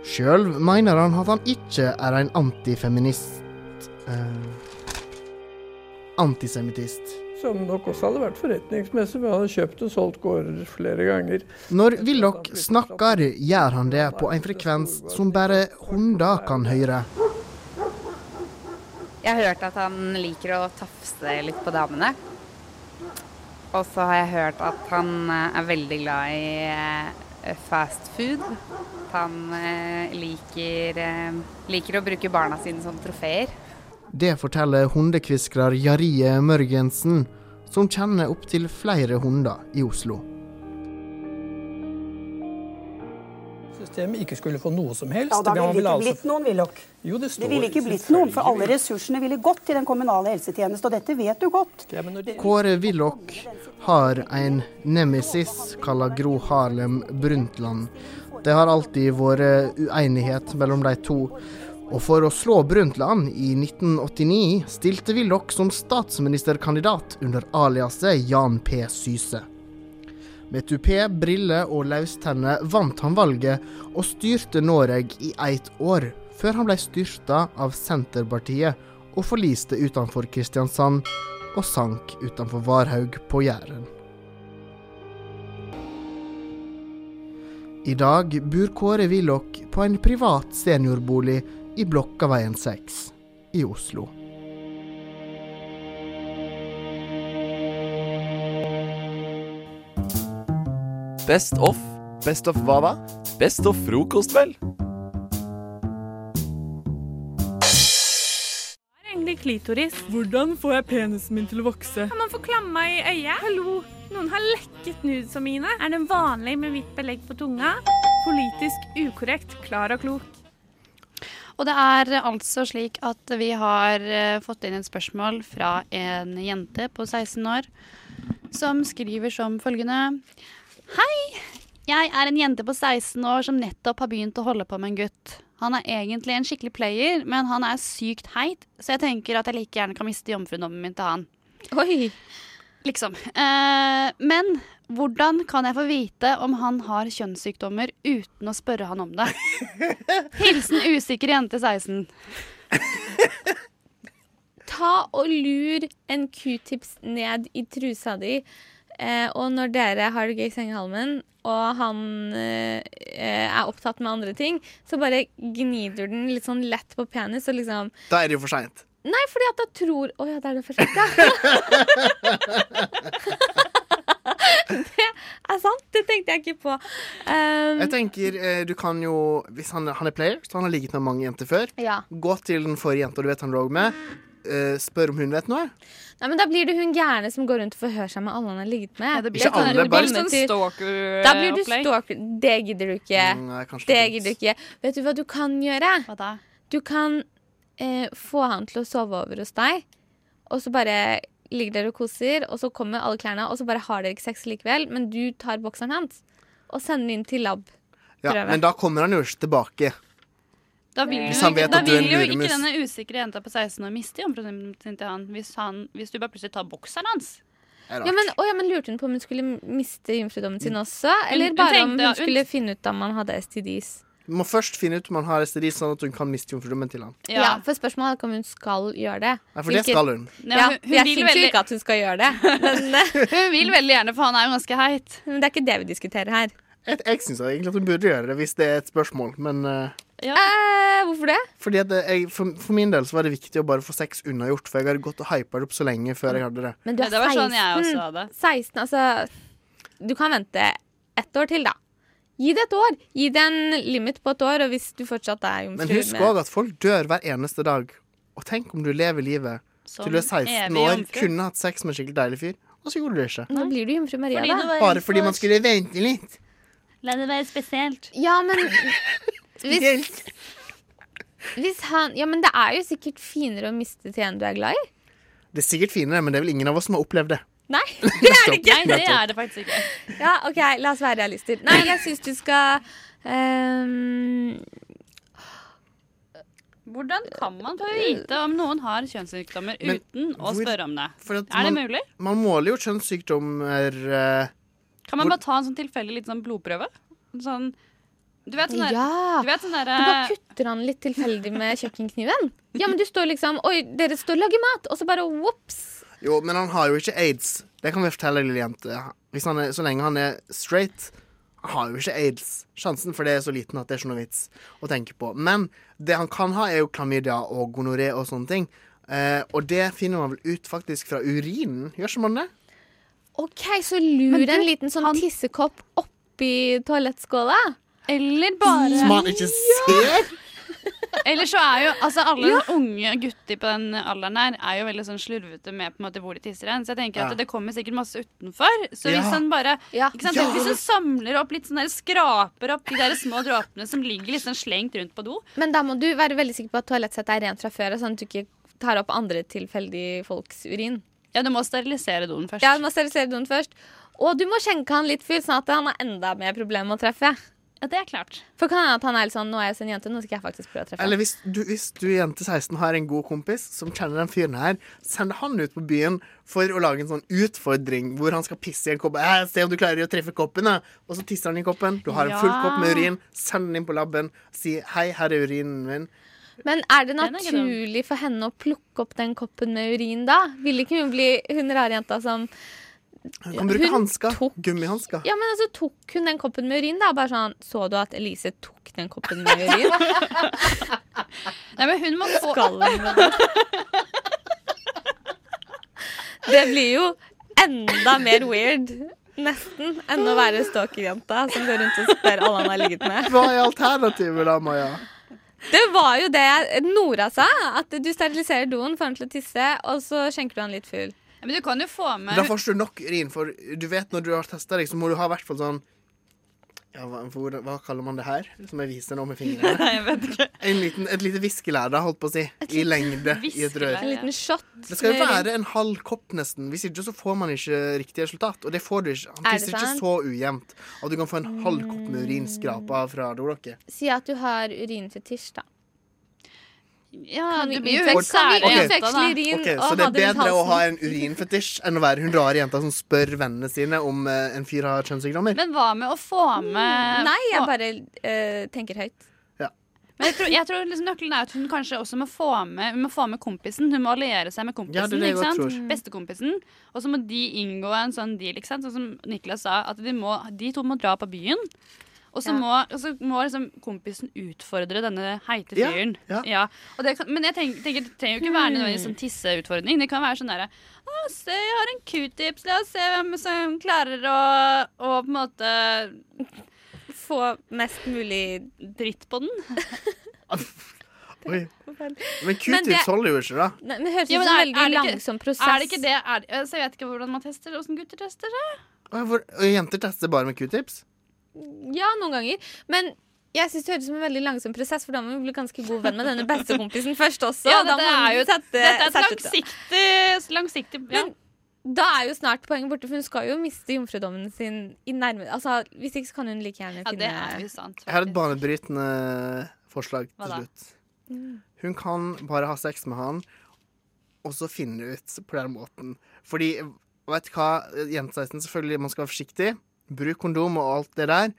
Sjøl mener han at han ikke er en antifeminist eh, Antisemittist. Som nok også hadde vært forretningsmessig, Vi han hadde kjøpt og solgt gårder flere ganger. Når Willoch snakker, gjør han det på en frekvens som bare hunder kan høre. Jeg har hørt at han liker å tafse litt på damene. Og så har jeg hørt at han eh, er veldig glad i eh, fast food. Han eh, liker, liker å bruke barna sine som trofeer. Det forteller hundekviskrer Jarie Mørgensen, som kjenner opptil flere hunder i Oslo. Systemet ikke skulle få noe som helst. Ja, da ville det ikke altså- blitt noen Willoch. Jo, det Det ville ikke blitt noen, for alle ressursene ville gått til den kommunale helsetjenesten, og dette vet du godt. Kåre Willoch har en nemesis kalla Gro Harlem Brundtland. Det har alltid vært uenighet mellom de to. Og for å slå Brundtland i 1989 stilte Willoch som statsministerkandidat under aliaset Jan P. Syse. Med tupé, briller og løstenner vant han valget og styrte Norge i ett år, før han ble styrta av Senterpartiet og forliste utenfor Kristiansand og sank utenfor Varhaug på Jæren. I dag bor Kåre Willoch på en privat seniorbolig i Blokkaveien 6 i Oslo. Best of. Best of hva da? Best of frokost, vel? klitoris? Hvordan får jeg penisen min til å vokse? Kan man få klamma i øyet? Hallo, noen har lekket nudesa mine. Er det vanlig med hvitt belegg på tunga? Politisk ukorrekt, klar og klok. Og det er altså slik at vi har eh, fått inn et spørsmål fra en jente på 16 år som skriver som følgende. Hei! Jeg er en jente på 16 år som nettopp har begynt å holde på med en gutt. Han er egentlig en skikkelig player, men han er sykt heit, så jeg tenker at jeg like gjerne kan miste jomfrudommen min til han. Oi! Liksom. Eh, men hvordan kan jeg få vite om han har kjønnssykdommer uten å spørre han om det? Hilsen usikker jente 16. Ta og lur en q-tips ned i trusa di. Eh, og når dere har det gøy i sengehalmen, og han eh, er opptatt med andre ting, så bare gnider den litt sånn lett på penis og liksom Da er det jo for seint. Nei, fordi at da tror Å ja, da er det for sent, ja. det er sant. Det tenkte jeg ikke på. Um, Jeg tenker, eh, du kan jo Hvis han, han er player, så han har ligget med mange jenter før, Ja. gå til den forrige jenta du vet han lå med, Uh, spør om hun vet noe. Nei, men Da blir det hun gærne som går rundt og forhører seg med alle han har ligget med. det blir Ikke alle, bare- kommer sånn Da blir du opplegg. stalker. Det gidder du ikke. Mm, nei, det gidder du ikke. Vet du hva du kan gjøre? Hva da? Du kan eh, få han til å sove over hos deg, og så bare ligger dere og koser, og så kommer alle klærne, og så bare har dere ikke sex likevel, men du tar bokseren hans og sender den inn til lab. Ja, Prøve. men da kommer han jo ikke tilbake. Da vil, Hvis jo ikke, da du vil jo ikke denne usikre jenta på 16 år miste sin til han hvis, han hvis du bare plutselig tar bokseren hans. Ja men, å, ja, men Lurte hun på om hun skulle miste jomfrudommen sin også? Hun- Eller hun bare om hun ja, hun- skulle finne ut om han hadde STDs? Du må først finne ut om han har STD, sånn at hun kan miste jomfrudommen til han. Ja. For spørsmålet er ikke om hun skal gjøre det. Nei, for det skal hun. Ja, Ja, hun- hun jeg vil syns veldig- ikke at hun skal gjøre det. Men, eh, Hun vil veldig gjerne, for han er jo ganske heit. Men det er ikke det vi diskuterer her. Jeg, jeg syns egentlig at hun burde gjøre det, hvis det er et spørsmål, men eh, Eh, hvorfor det? Fordi at jeg, for, for min del så var det viktig å bare få sex unnagjort, for jeg hadde gått og hypa det opp så lenge før jeg hadde det. Men du er Ja, det var 16. sånn jeg også hadde. 16, altså Du kan vente ett år til, da. Gi det et år. Gi det en limit på et år, og hvis du fortsatt er jomfru Men husk òg at folk dør hver eneste dag. Og tenk om du lever livet Som til du er 16 år, jomfru. kunne hatt sex med en skikkelig deilig fyr, og så gjorde du det ikke. Da blir du jomfru Maria, Fordi da. var Bare fordi man skulle vente litt. La det være spesielt. Ja, men hvis, hvis han Ja, men det er jo sikkert finere å miste til en du er glad i. Det er sikkert finere, men det er vel ingen av oss som har opplevd det. Nei, det er det ikke. Nei, det er det faktisk ikke. Ja, OK, la oss være realister. Nei, jeg syns du skal um Hvordan kan man få vite om noen har kjønnssykdommer Men uten å hvor- spørre om det? for at Er det man- mulig? Man måler jo kjønnssykdommer uh, Kan man hvor- bare ta en sånn tilfeldig liten sånn blodprøve? Sånn Du vet sånn der, Ja. Du vet sånn Du bare kutter han litt tilfeldig med kjøkkenkniven. Ja, men du står liksom Oi, dere står og lager mat, og så bare whoops. Jo, men han har jo ikke aids. Det kan vi fortelle, lille jente. Hvis han er, så lenge han er straight, han har jo ikke aids. Sjansen for det er så liten at det er ikke noe vits å tenke på. Men det han kan ha, er jo klamydia og gonoré og sånne ting. Eh, og det finner man vel ut faktisk fra urinen, gjør ikke man det? OK, så lur du, en liten sånn tissekopp oppi toalettskåla. Eller bare Som han ikke ser! Eller så er jo altså alle Ja. unge gutter på den alderen her er jo veldig sånn slurvete med på en måte hvor de tisser hen. Så jeg tenker Ja. at det kommer sikkert masse utenfor. Så hvis han bare sant? Hvis han samler opp litt sånn der, skraper opp de der små dråpene som ligger litt sånn slengt rundt på do Men da må du være veldig sikker på at toalettsettet er rent fra før, sånn at du ikke tar opp andre tilfeldige folks urin. Ja, du må sterilisere doen først. Ja, du må sterilisere doen først. Og du må skjenke han litt full, sånn at han har enda mer problemer med å treffe. Ja, det er klart. For kan hende at han er litt sånn Nå er jeg sin jente, nå skal jeg faktisk prøve å treffe. Eller hvis du, hvis du jente 16 har en god kompis som kjenner den fyren her, send han ut på byen for å lage en sånn utfordring hvor han skal pisse i en kopp. Eh, se om du klarer å treffe koppen, da. Og så tisser han i koppen. Du har en full kopp med urin. Send den inn på laben. Si 'hei, her er urinen min'. Men er det naturlig for henne å plukke opp den koppen med urin da? Vil ikke hun bli hun rare jenta som Hun kan bruke hansker. Gummihansker. Ja, men altså tok hun den koppen med urin, da? Bare sånn Så du at Elise tok den koppen med urin? Nei, men hun må få Skal hun det? Det blir jo enda mer weird, nesten, enn å være stalkerjenta som går rundt og spør alle han har ligget med. Hva er alternativet da, Maja? Det var jo det Nora sa. At du steriliserer doen, får han til å tisse, og så skjenker du han litt full. Men du kan jo få med Da får du nok urin, for du vet når du har testa deg, så må du ha i hvert fall sånn ja, hva, hva kaller man det her? Som jeg viser nå med fingrene. Nei, jeg vet ikke. En liten, et lite viskelær, da, holdt på å si. I lengde i et rør. En liten shot. Det skal jo være en halv kopp, nesten. Hvis ikke så får man ikke riktig resultat. Og det får du ikke. Han Er tisser ikke så ujevnt at du kan få en halv kopp med urin skrapa fra dolokket. Si at du har urinfetisj, da. Ja, Kan du blir jo okay. vi Ok. utveksle urin Ok, og så det er bedre å ha en urinfetisj enn å være hun rare jenta som spør vennene sine om eh, en fyr har kjønnssykdommer? Men hva med å få med Nei, jeg bare eh, tenker høyt. Men jeg tror, jeg tror liksom nøkkelen er at hun kanskje også må få med Hun må få med kompisen. Hun må alliere seg med kompisen. Ja, det det ikke sant? Bestekompisen. Og så må de inngå en sånn deal, ikke sant? Sånn som Niklas sa, at de, må, de to må dra på byen. Og så Ja. må, må liksom kompisen utfordre denne heite Ja, fyren. ja. Og det kan, men jeg tenker, tenker, det trenger jo ikke være nødvendigvis sånn tisseutfordring. Det kan være sånn derre Å, se, jeg har en q-tips. La oss se hvem som klarer å, å på en måte Få mest mulig dritt på den. Oi. Men q-tips holder jo ikke, da. Nei, men det høres ut som en veldig er ikke- langsom prosess. Er det ikke det? Er, det- altså, jeg vet ikke hvordan man tester, hvordan gutter tester det. Og jenter tester bare med q-tips? Ja, noen ganger. Men jeg synes det høres ut som en veldig langsom prosess, for da må vi bli ganske god venn med denne bestekompisen først også. Ja, da dette må er jo sette, dette er et langsiktig, langsiktig ja. Men da er jo snart poenget borte, for hun skal jo miste jomfrudommen sin i nærme Altså, Hvis ikke så kan hun like gjerne Ja, finne det er jo sant. Jeg har et banebrytende forslag til slutt. Hun kan bare ha sex med han, og så finne ut på den måten. Fordi, vet du hva, jente 16, selvfølgelig, man skal være forsiktig. Bruk kondom og alt det der.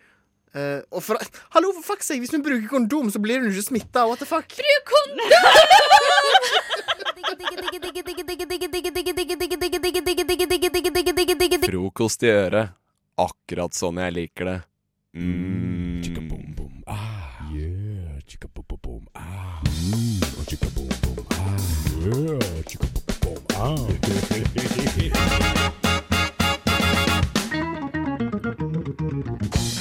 Uh, og for, hallo, for fuck's sake, hvis vi bruker kondom, så blir hun ikke smitta. What the fuck? Bruk Frokost i øret. Akkurat sånn jeg liker det. Mm.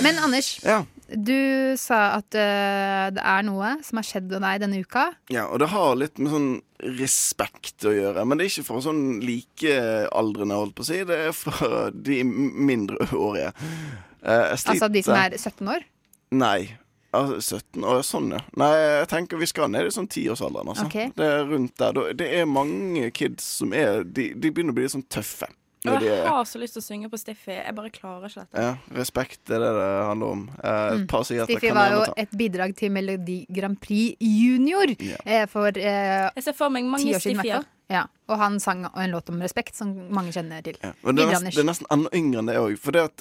Men Anders, Ja. du sa at uh, det er noe som har skjedd med deg denne uka. Ja, og det har litt med sånn respekt å gjøre. Men det er ikke for sånn likealdrende, holdt på å si. Det er for de mindreårige. Uh, Altså de som er 17 år. Nei. Altså, 17 år, sånn, ja. Nei, jeg tenker vi skal ned i sånn tiårsalderen, altså. Okay. Det er rundt der. Det er mange kids som er De, de begynner å bli litt sånn tøffe. Og de jeg er, har så lyst til å synge på Stiffy. Jeg bare klarer ikke dette. ja, respekt er det det handler om. Eh, Mm. Stiffy var jo ta. et bidrag til Melodi Grand Prix Junior eh, for eh, Jeg ser for meg mange Stiffyer. Ja, og han sang en låt om respekt, som mange kjenner til. Ja, men det, er nesten, det er nesten enda yngre enn det òg.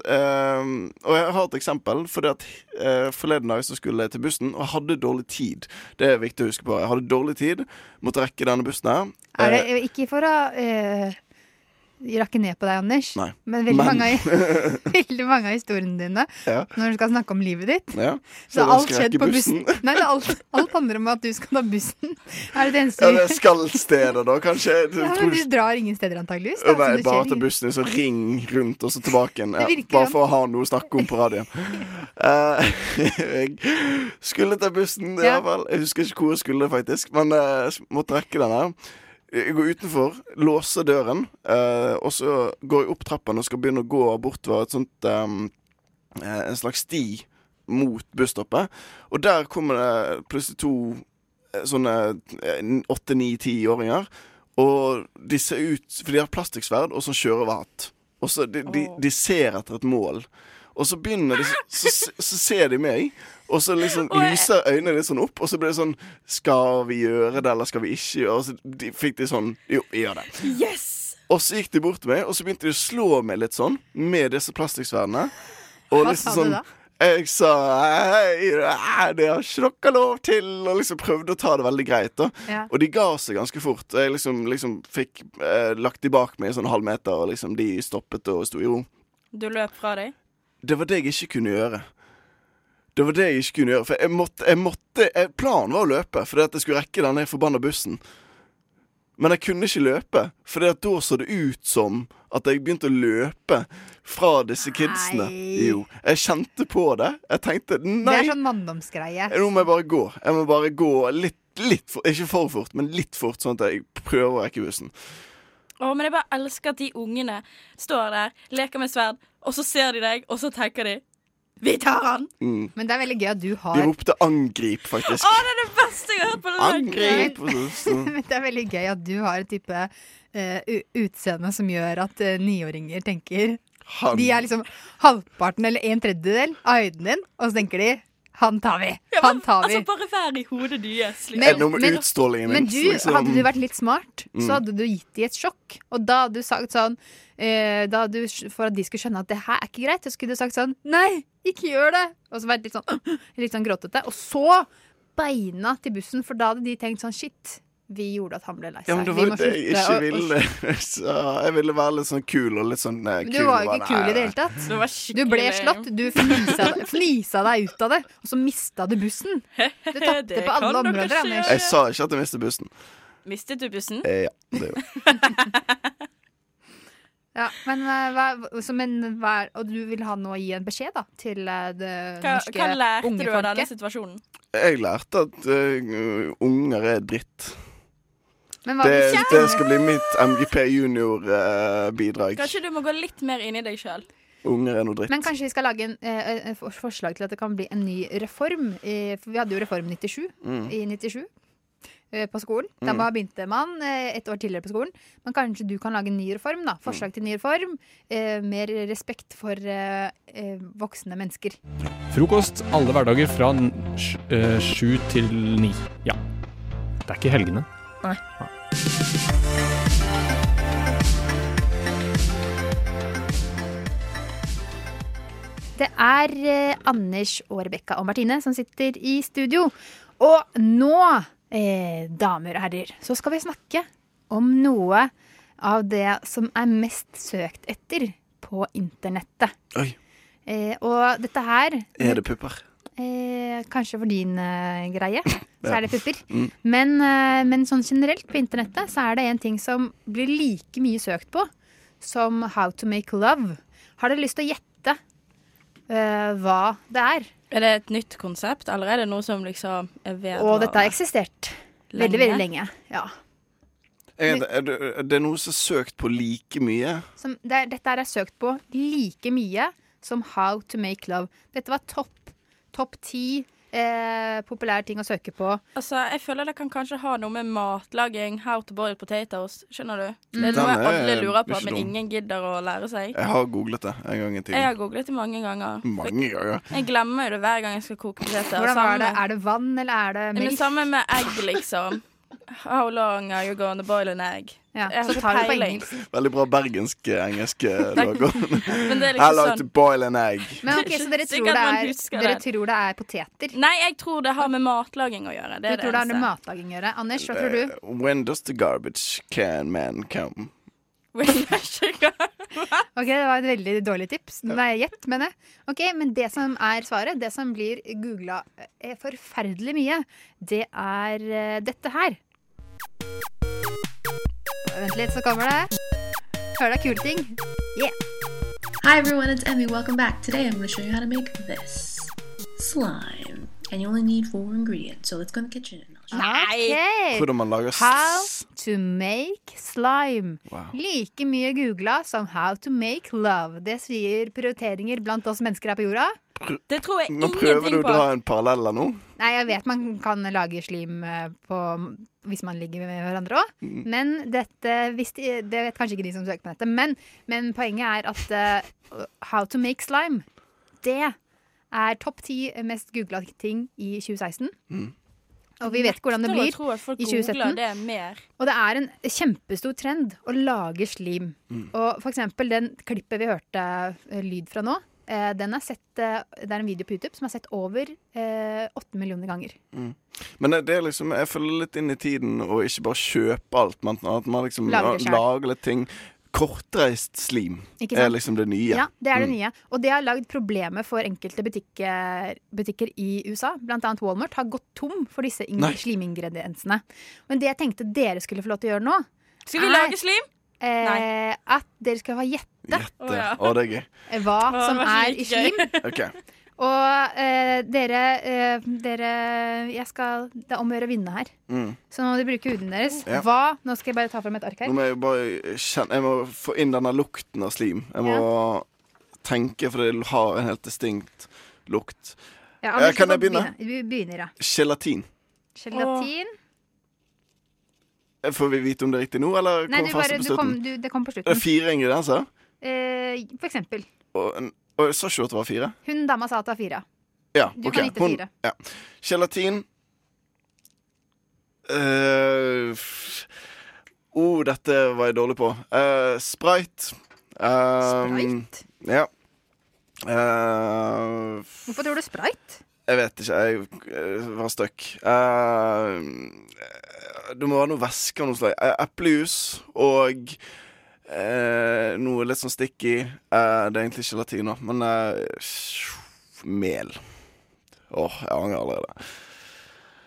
Eh, Og jeg har et eksempel. Fordi at eh, Forleden dag så skulle jeg til bussen, og jeg hadde dårlig tid. Det er viktig å huske på. Jeg hadde dårlig tid, måtte rekke denne bussen her. Er det Eh, ikke for å eh, rakke ned på deg, Anders, Nei. men veldig, Men- Mange, av, veldig mange av historiene dine Ja. når du skal snakke om livet ditt ja. Så så alt skal skjedd på bussen. Nei, det er alt, alt handler om at du skal ta bussen. Er det det eneste Ja, det er skallsteder, da, kanskje. Du Ja, du drar ingen steder, antageligvis. Da, Nei, bare til bussen, så ring rundt, og så tilbake igjen. Ja, bare for å ha noe å snakke om på radioen. Uh, jeg skulle ta bussen, i Ja. hvert fall. Jeg husker ikke hvor jeg skulle, faktisk, men jeg måtte rekke den her. Jeg går utenfor, låser døren, eh, og så går jeg opp trappen og skal begynne å gå bortover et sånt eh, eh, En slags sti mot busstoppet. Og der kommer det plutselig to eh, sånne åtte-ni-tiåringer. Og de ser ut For de har plastikksverd og sånn sjørøverhatt. Og så de, de, de ser etter et mål. Og så begynner de Så, så, så ser de meg, og så liksom lyser øynene litt sånn opp. Og så blir det sånn Skal vi gjøre det, eller skal vi ikke gjøre det? Og så de, fikk de sånn Jo, vi gjør det. Yes! Og så gikk de bort til meg, og så begynte de å slå meg litt sånn med disse plastikksverdene. Og Hva liksom sånn jeg sa hei, det har ikke dere lov til, og liksom prøvde å ta det veldig greit. da Ja. Og de ga seg ganske fort. Og jeg liksom, liksom fikk eh, lagt de bak meg i sånn halvmeter, og liksom de stoppet og sto i ro. Du løp fra dem? Det var det jeg ikke kunne gjøre. Det var det jeg ikke kunne gjøre. For jeg måtte, jeg måtte jeg, Planen var å løpe, fordi at jeg skulle rekke denne forbanna bussen. Men jeg kunne ikke løpe, for da så det ut som at jeg begynte å løpe fra disse kidsene. Nei. Jo. Jeg kjente på det. Jeg tenkte Det er sånn manndomsgreie. nå må jeg bare gå. Jeg må bare gå litt, litt for, Ikke for fort, men litt fort, sånn at jeg prøver å rekke bussen. Å, men jeg bare elsker at de ungene står der, leker med sverd, og så ser de deg, og så tenker de Vi tar han! Mm. Men det er veldig gøy at du De har ropte 'angrip', faktisk. Å, det er det beste jeg har hørt på den Angrip! Men det er veldig gøy at du har et type uh, utseende som gjør at uh, niåringer tenker Han. De er liksom halvparten eller en tredjedel av høyden din, og så tenker de han tar vi! Han tar vi! Altså, bare vær i hodet deres. Men- Er noe med utstrålingen min? Men du, liksom? hadde du vært litt smart, Mm. så hadde du gitt dem et sjokk. Og da hadde du sagt sånn eh, da du, For at de skulle skjønne at det her er ikke greit, så skulle du sagt sånn Nei, ikke gjør det! Og så vært litt sånn, litt sånn gråtete. Og så beina til bussen, for da hadde de tenkt sånn Shit, vi gjorde at han ble lei seg. Ja, men det var jo det jeg ikke ville. Så jeg ville være litt sånn kul og litt sånn nei, kul. du var jo ikke kul i det hele tatt. Du var Du ble slått. Du fnisa, fnisa deg ut av det, og så mista du bussen. Du tapte Det på alle områder, Anders. Jeg sa ikke at jeg mistet bussen. Mistet du bussen? Eh, ja, det gjorde jeg. Ja, men, eh, hva, så, men hva Og du vil ha noe å gi en beskjed da til eh, det Hva, norske hva lærte du av denne situasjonen? Jeg lærte at uh, unger er dritt. Men hva Det, det skal bli mitt MGP junior-bidrag. Kanskje du må gå litt mer inn i deg sjøl? Unger er noe dritt. Men kanskje vi skal lage en, eh, forslag til at det kan bli en ny reform. Eh, for vi hadde jo Reform 97 Mm. i 97 eh, på skolen. Da Mm. bare begynte man eh, et år tidligere på skolen. Men kanskje du kan lage en ny reform. da Forslag til ny reform. Eh, mer respekt for eh, eh, voksne mennesker. Frokost alle hverdager fra eh, sju til ni. Ja. Det er ikke helgene. Nei. Det er eh, Anders og Rebekka og Martine som sitter i studio. Og nå, eh, damer og herrer, så skal vi snakke om noe av det som er mest søkt etter på internettet. Oi. Eh, og dette her Er det pupper? Eh, Kanskje for din eh, greie, så er det pupper. Mm. Men, eh, men sånn generelt på internettet så er det en ting som blir like mye søkt på som How to make love. Har dere lyst til å gjette eh, hva det er? Er det et nytt konsept, eller er det noe som liksom er vedvarende? Og dette har eksistert veldig, veldig lenge. Ja. Er det, er det, er det noe som er søkt på like mye? Som, det er, dette er søkt på like mye som How to make love. Dette var topp topp ti eh, populære ting å søke på. Altså, Jeg føler det kan kanskje ha noe med matlaging, how to boil potatoes, skjønner du? Det Mm. er noe er alle lurer på, men ingen gidder å lære seg. Jeg har googlet det en gang i Jeg har googlet det mange ganger. Mange ganger. Jeg glemmer jo det hver gang jeg skal koke poteter. Hvordan var det? Er det vann, eller er det melk? Det samme med egg, liksom. How long are you gonna boil an egg? Ja, så tar du på peiling. engelsk. Veldig bra bergensk eh, engelsk eh, logo. Men det er I liksom like sånn to boil an egg. Men ok, Så dere tror, det er, dere tror det er poteter? Nei, jeg tror det har med matlaging å gjøre. Det Du er tror det har med matlaging å gjøre? Anders, hva tror du? Eh, When does the garbage can man come? Ok, Det var et veldig dårlig tips. Nei, gjett, mener jeg. Ok, Men det som er svaret, det som blir googla forferdelig mye, det er eh, dette her. Vent litt, så kommer det. Hør deg kule ting. Yeah. Hi everyone, it's Emmy. Welcome back. Today I'm going to show you how to make this slime. And you only need four ingredients, so let's go in the kitchen. Ok. Hvordan man lager How to make slime. Wow. Like mye googla som how to make love. Det sier prioriteringer blant oss mennesker her på jorda. Det tror jeg Nå prøver du å dra en parallell nå. Nei, jeg vet man kan lage slim eh, på, hvis man ligger med hverandre òg. Mm. Men dette de, Det vet kanskje ikke de som søker på nettet. Men, men poenget er at uh, how to make slime, det er topp ti mest googla ting i 2016. Mm. Og vi vet ikke hvordan det blir i 2017. det. Og det er en kjempestor trend å lage slim. Mm. Og for eksempel den klippet vi hørte eh, lyd fra nå, Eh, den er sett, eh, det er en video på YouTube som er sett over eh, åtte millioner ganger. Mm. Men det, det er liksom, jeg følger litt inn i tiden og ikke bare kjøpe alt, men at man liksom Lager lager litt ting. Kortreist slim er liksom det nye. Ja, det er det Mm. nye. Og det har lagd problemer for enkelte butikker, butikker i USA. Blant annet Walmart har gått tom for disse slimingrediensene. Men det jeg tenkte dere skulle få lov til å gjøre nå Skal vi er, lage slim? Eh, at dere skal få gjette Gjette. Å, det er gøy. hva som er i slim. OK. Og eh, dere, eh, dere Jeg skal Det er om å gjøre å vinne her. Mm. Så nå må dere bruke huden deres. Ja. Hva Nå skal jeg bare ta frem et ark her. Nå må jeg bare kjenne Jeg må få inn denne lukten av slim. Jeg må tenke, for det har en helt distinkt lukt. Ja, Eh, Anders, kan jeg begynne? Vi begynner, ja. Gelatin. Gelatin. Får vi vite om det er riktig nå, eller Nei, kommer du bare, du kom, du, det kom på det slutten. fire ingredienser? Eh, for eksempel. Og, en- og jeg sa ikke at det var fire? Hun dama sa at det var fire. Ja, Du okay. kan gitte fire. ja. Gelatin uh, oh, dette var jeg dårlig på. Uh, Sprite. Uh, Sprite? Ja. Uh, Hvorfor tror du sprite? jeg vet ikke. Jeg var stuck. Uh, det må være noe væske av noe slag. Eplejus og eh, noe litt sånn sticky. Eh, det er egentlig gelatin, latino, men eh, mel. Åh, jeg angrer allerede.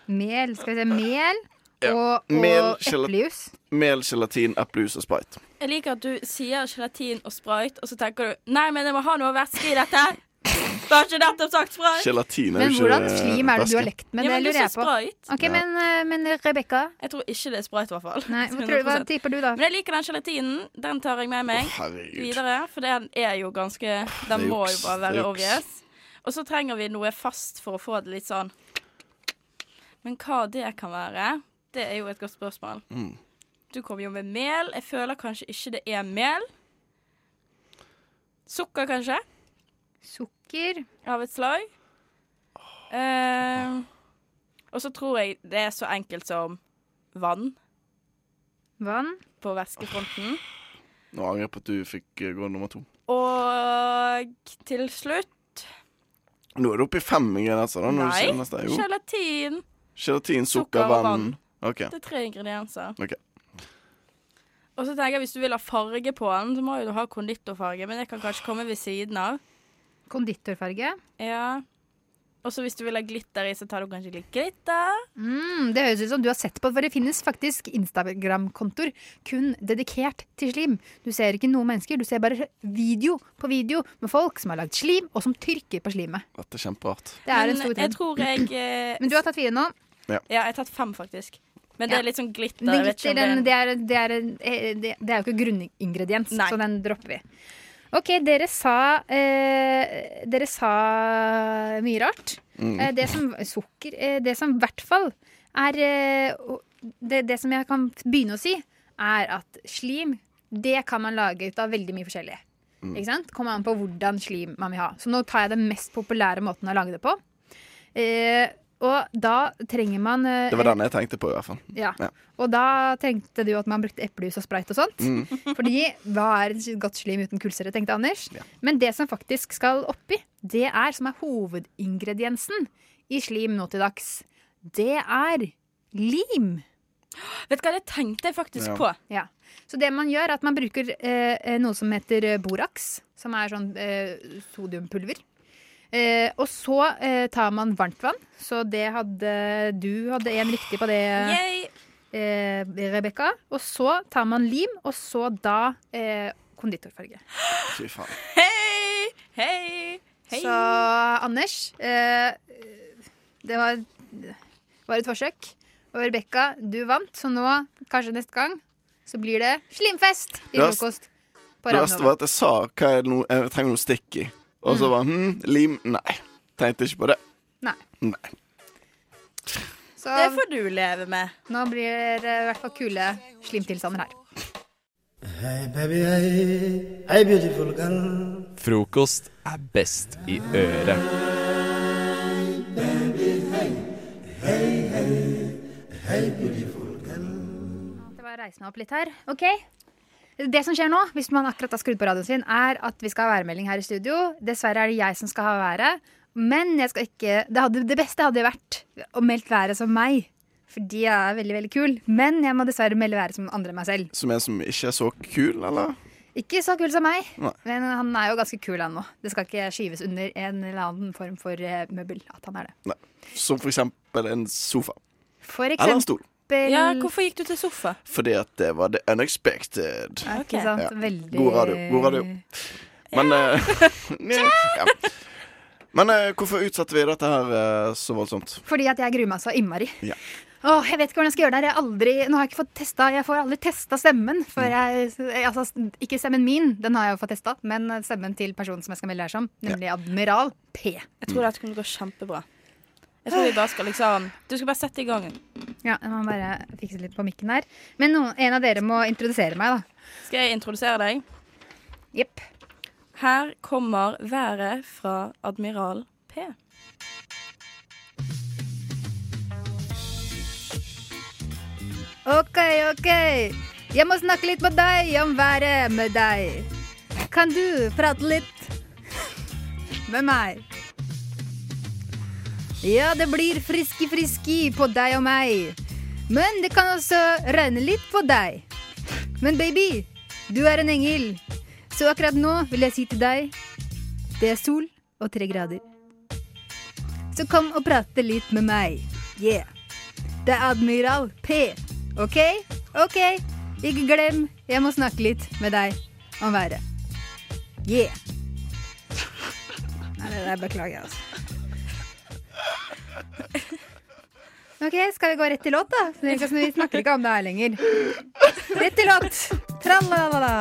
Mel. Skal vi se. Mel Ja. og, og eplejus. Mel, gelatin, eplejus og sprite. Jeg liker at du sier gelatin og sprite, og så tenker du Nei, men jeg må ha noe væske i dette. Du har ikke nettopp sagt sprite? Gelatin er Men jo ikke hvordan slim er det du væske. har lekt med? Ja, det men du lurer jeg på. Sprite. Ok, men, eh, men Rebekka? Jeg tror ikke det er sprayt, i hvert fall. Nei, hva, tror, hva 100%. tipper du, da? Men jeg liker den gelatinen. Den tar jeg med meg herregud. videre. For den er jo ganske Den er må juks, jo bare det er være juks. obvious. Og så trenger vi noe fast for å få det litt sånn Men hva det kan være, det er jo et godt spørsmål. Mm. Du kom jo med mel. Jeg føler kanskje ikke det er mel. Sukker, kanskje? Sukker. Av et slag. Eh, og så tror jeg det er så enkelt som vann Vann. på væskefronten. Nå angrer jeg på at du fikk eh, gå nummer to. Og til slutt Nå er du oppe i fem ingredienser. da når Nei, sier neste. Jo. gelatin. Gelatin, Sukker sukker, vann. vann. Okay. Det er tre ingredienser. Okay. Og så tenker jeg Hvis du vil ha farge på den, så må du ha konditorfarge. Men det kan kanskje komme ved siden av. Konditorfarge. Ja. Og så hvis du vil ha glitter i, så tar du kanskje litt glitter. Mm, det høres ut som du har sett på, for det finnes faktisk Instagram-kontoer kun dedikert til slim. Du ser ikke noen mennesker, du ser bare video på video med folk som har lagd slim, og som tyrker på slimet. Dette er kjemperart. Det er Men en stor jeg tror jeg eh, Men du har tatt fire nå. Ja. Ja, jeg har tatt fem, faktisk. Men det Ja. er litt sånn glitter. Den, det er det, er, det, er, eh, det, det er jo ikke grunningrediens, Nei. så den dropper vi. OK, dere sa eh, Dere sa mye rart. Mm. Eh, det som sukker eh, Det som i hvert fall er eh, det, det som jeg kan begynne å si, er at slim det kan man lage ut av veldig mye forskjellig. Mm. Ikke sant? Kommer an på hvordan slim man vil ha. Så nå tar jeg den mest populære måten å lage det på. Eh, og da trenger man eh, Det var den jeg tenkte på, i hvert fall. ja. Ja. Og da tenkte du at man brukte eplejus og sprayt og sånt. Mm. Fordi hva er et godt slim uten kullsyre, tenkte Anders. Men det som faktisk skal oppi, det er som er hovedingrediensen i slim nå til dags, det er lim. Vet du hva, det tenkte jeg faktisk Ja. på. Ja. Så det man gjør, er at man bruker eh, eh, noe som heter eh, borax, som er sånn eh, sodiumpulver. Eh, og så eh, tar man varmt vann. Så det hadde Du hadde en riktig på det, eh, Rebekka. Og så tar man lim, og så da eh, konditorfarge. Fy faen. Hei, hei, hei. Så Anders, eh, det var, var et forsøk. Og Rebekka, du vant, så nå, kanskje neste gang, så blir det slimfest i frokost. Det verste var at jeg sa hva er det no, jeg trenger noe sticky. Og så Mm. var hm, lim Nei. Tenkte ikke på det. Nei. Nei. Så Det får du leve med. nå blir det i hvert fall kule slimtilstander her. Hey baby, hey, hey beautiful girl. Frokost er best i øret. Hey, hey, hey beautiful girl. Det var reise meg opp litt her. OK. Det som skjer nå, hvis man akkurat har skrudd på radioen sin, er at vi skal ha værmelding her i studio. Dessverre er det jeg som skal ha været. Men jeg skal ikke Det, hadde, det beste hadde vært å melde været som meg. Fordi jeg er veldig, veldig kul. Men jeg må dessverre melde været som andre enn meg selv. Som en som ikke er så kul, eller? Ikke så kul som meg, Nei. men han er jo ganske kul han nå. Det skal ikke skyves under en eller annen form for eh, møbel at han er det. Nei. Som for eksempel en sofa. For Eller en stol. Eksempel Ja, hvorfor gikk du til sofa? Fordi at det var the unexpected. Ja, Ikke sant? Veldig God radio. God radio. Men ja. ja. Men eh, hvorfor utsatte vi dette her eh, så voldsomt? Fordi at jeg gruer meg så innmari. Ja. Åh, jeg vet ikke hvordan jeg skal gjøre det her. Jeg, har aldri, nå har jeg ikke fått testa Jeg får aldri testa stemmen. For jeg, altså, ikke stemmen min, den har jeg jo fått testa, men stemmen til personen som jeg skal melde her som, nemlig Admiral P. Jeg tror dette kunne gå kjempebra. Jeg tror vi bare skal liksom Du skal bare sette i gang. Ja, jeg må bare fikse litt på mikken her. Men noen, en av dere må introdusere meg, da. Skal jeg introdusere deg? Jepp. Her kommer været fra Admiral P. OK, OK. Jeg må snakke litt med deg om været med deg. Kan du prate litt med meg? Ja, det blir friski-friski på deg og meg. Men det kan også regne litt på deg. Men baby, du er en engel. Så akkurat nå vil jeg si til deg det er sol og tre grader. Så kom og prate litt med meg. Yeah. Det er Admiral P. OK? OK. Ikke glem, jeg må snakke litt med deg om været. Yeah. Nei, det der beklager jeg, altså. OK, skal vi gå rett til låt, da? Vi snakker ikke om det her lenger. Rett til låt. Tralalala.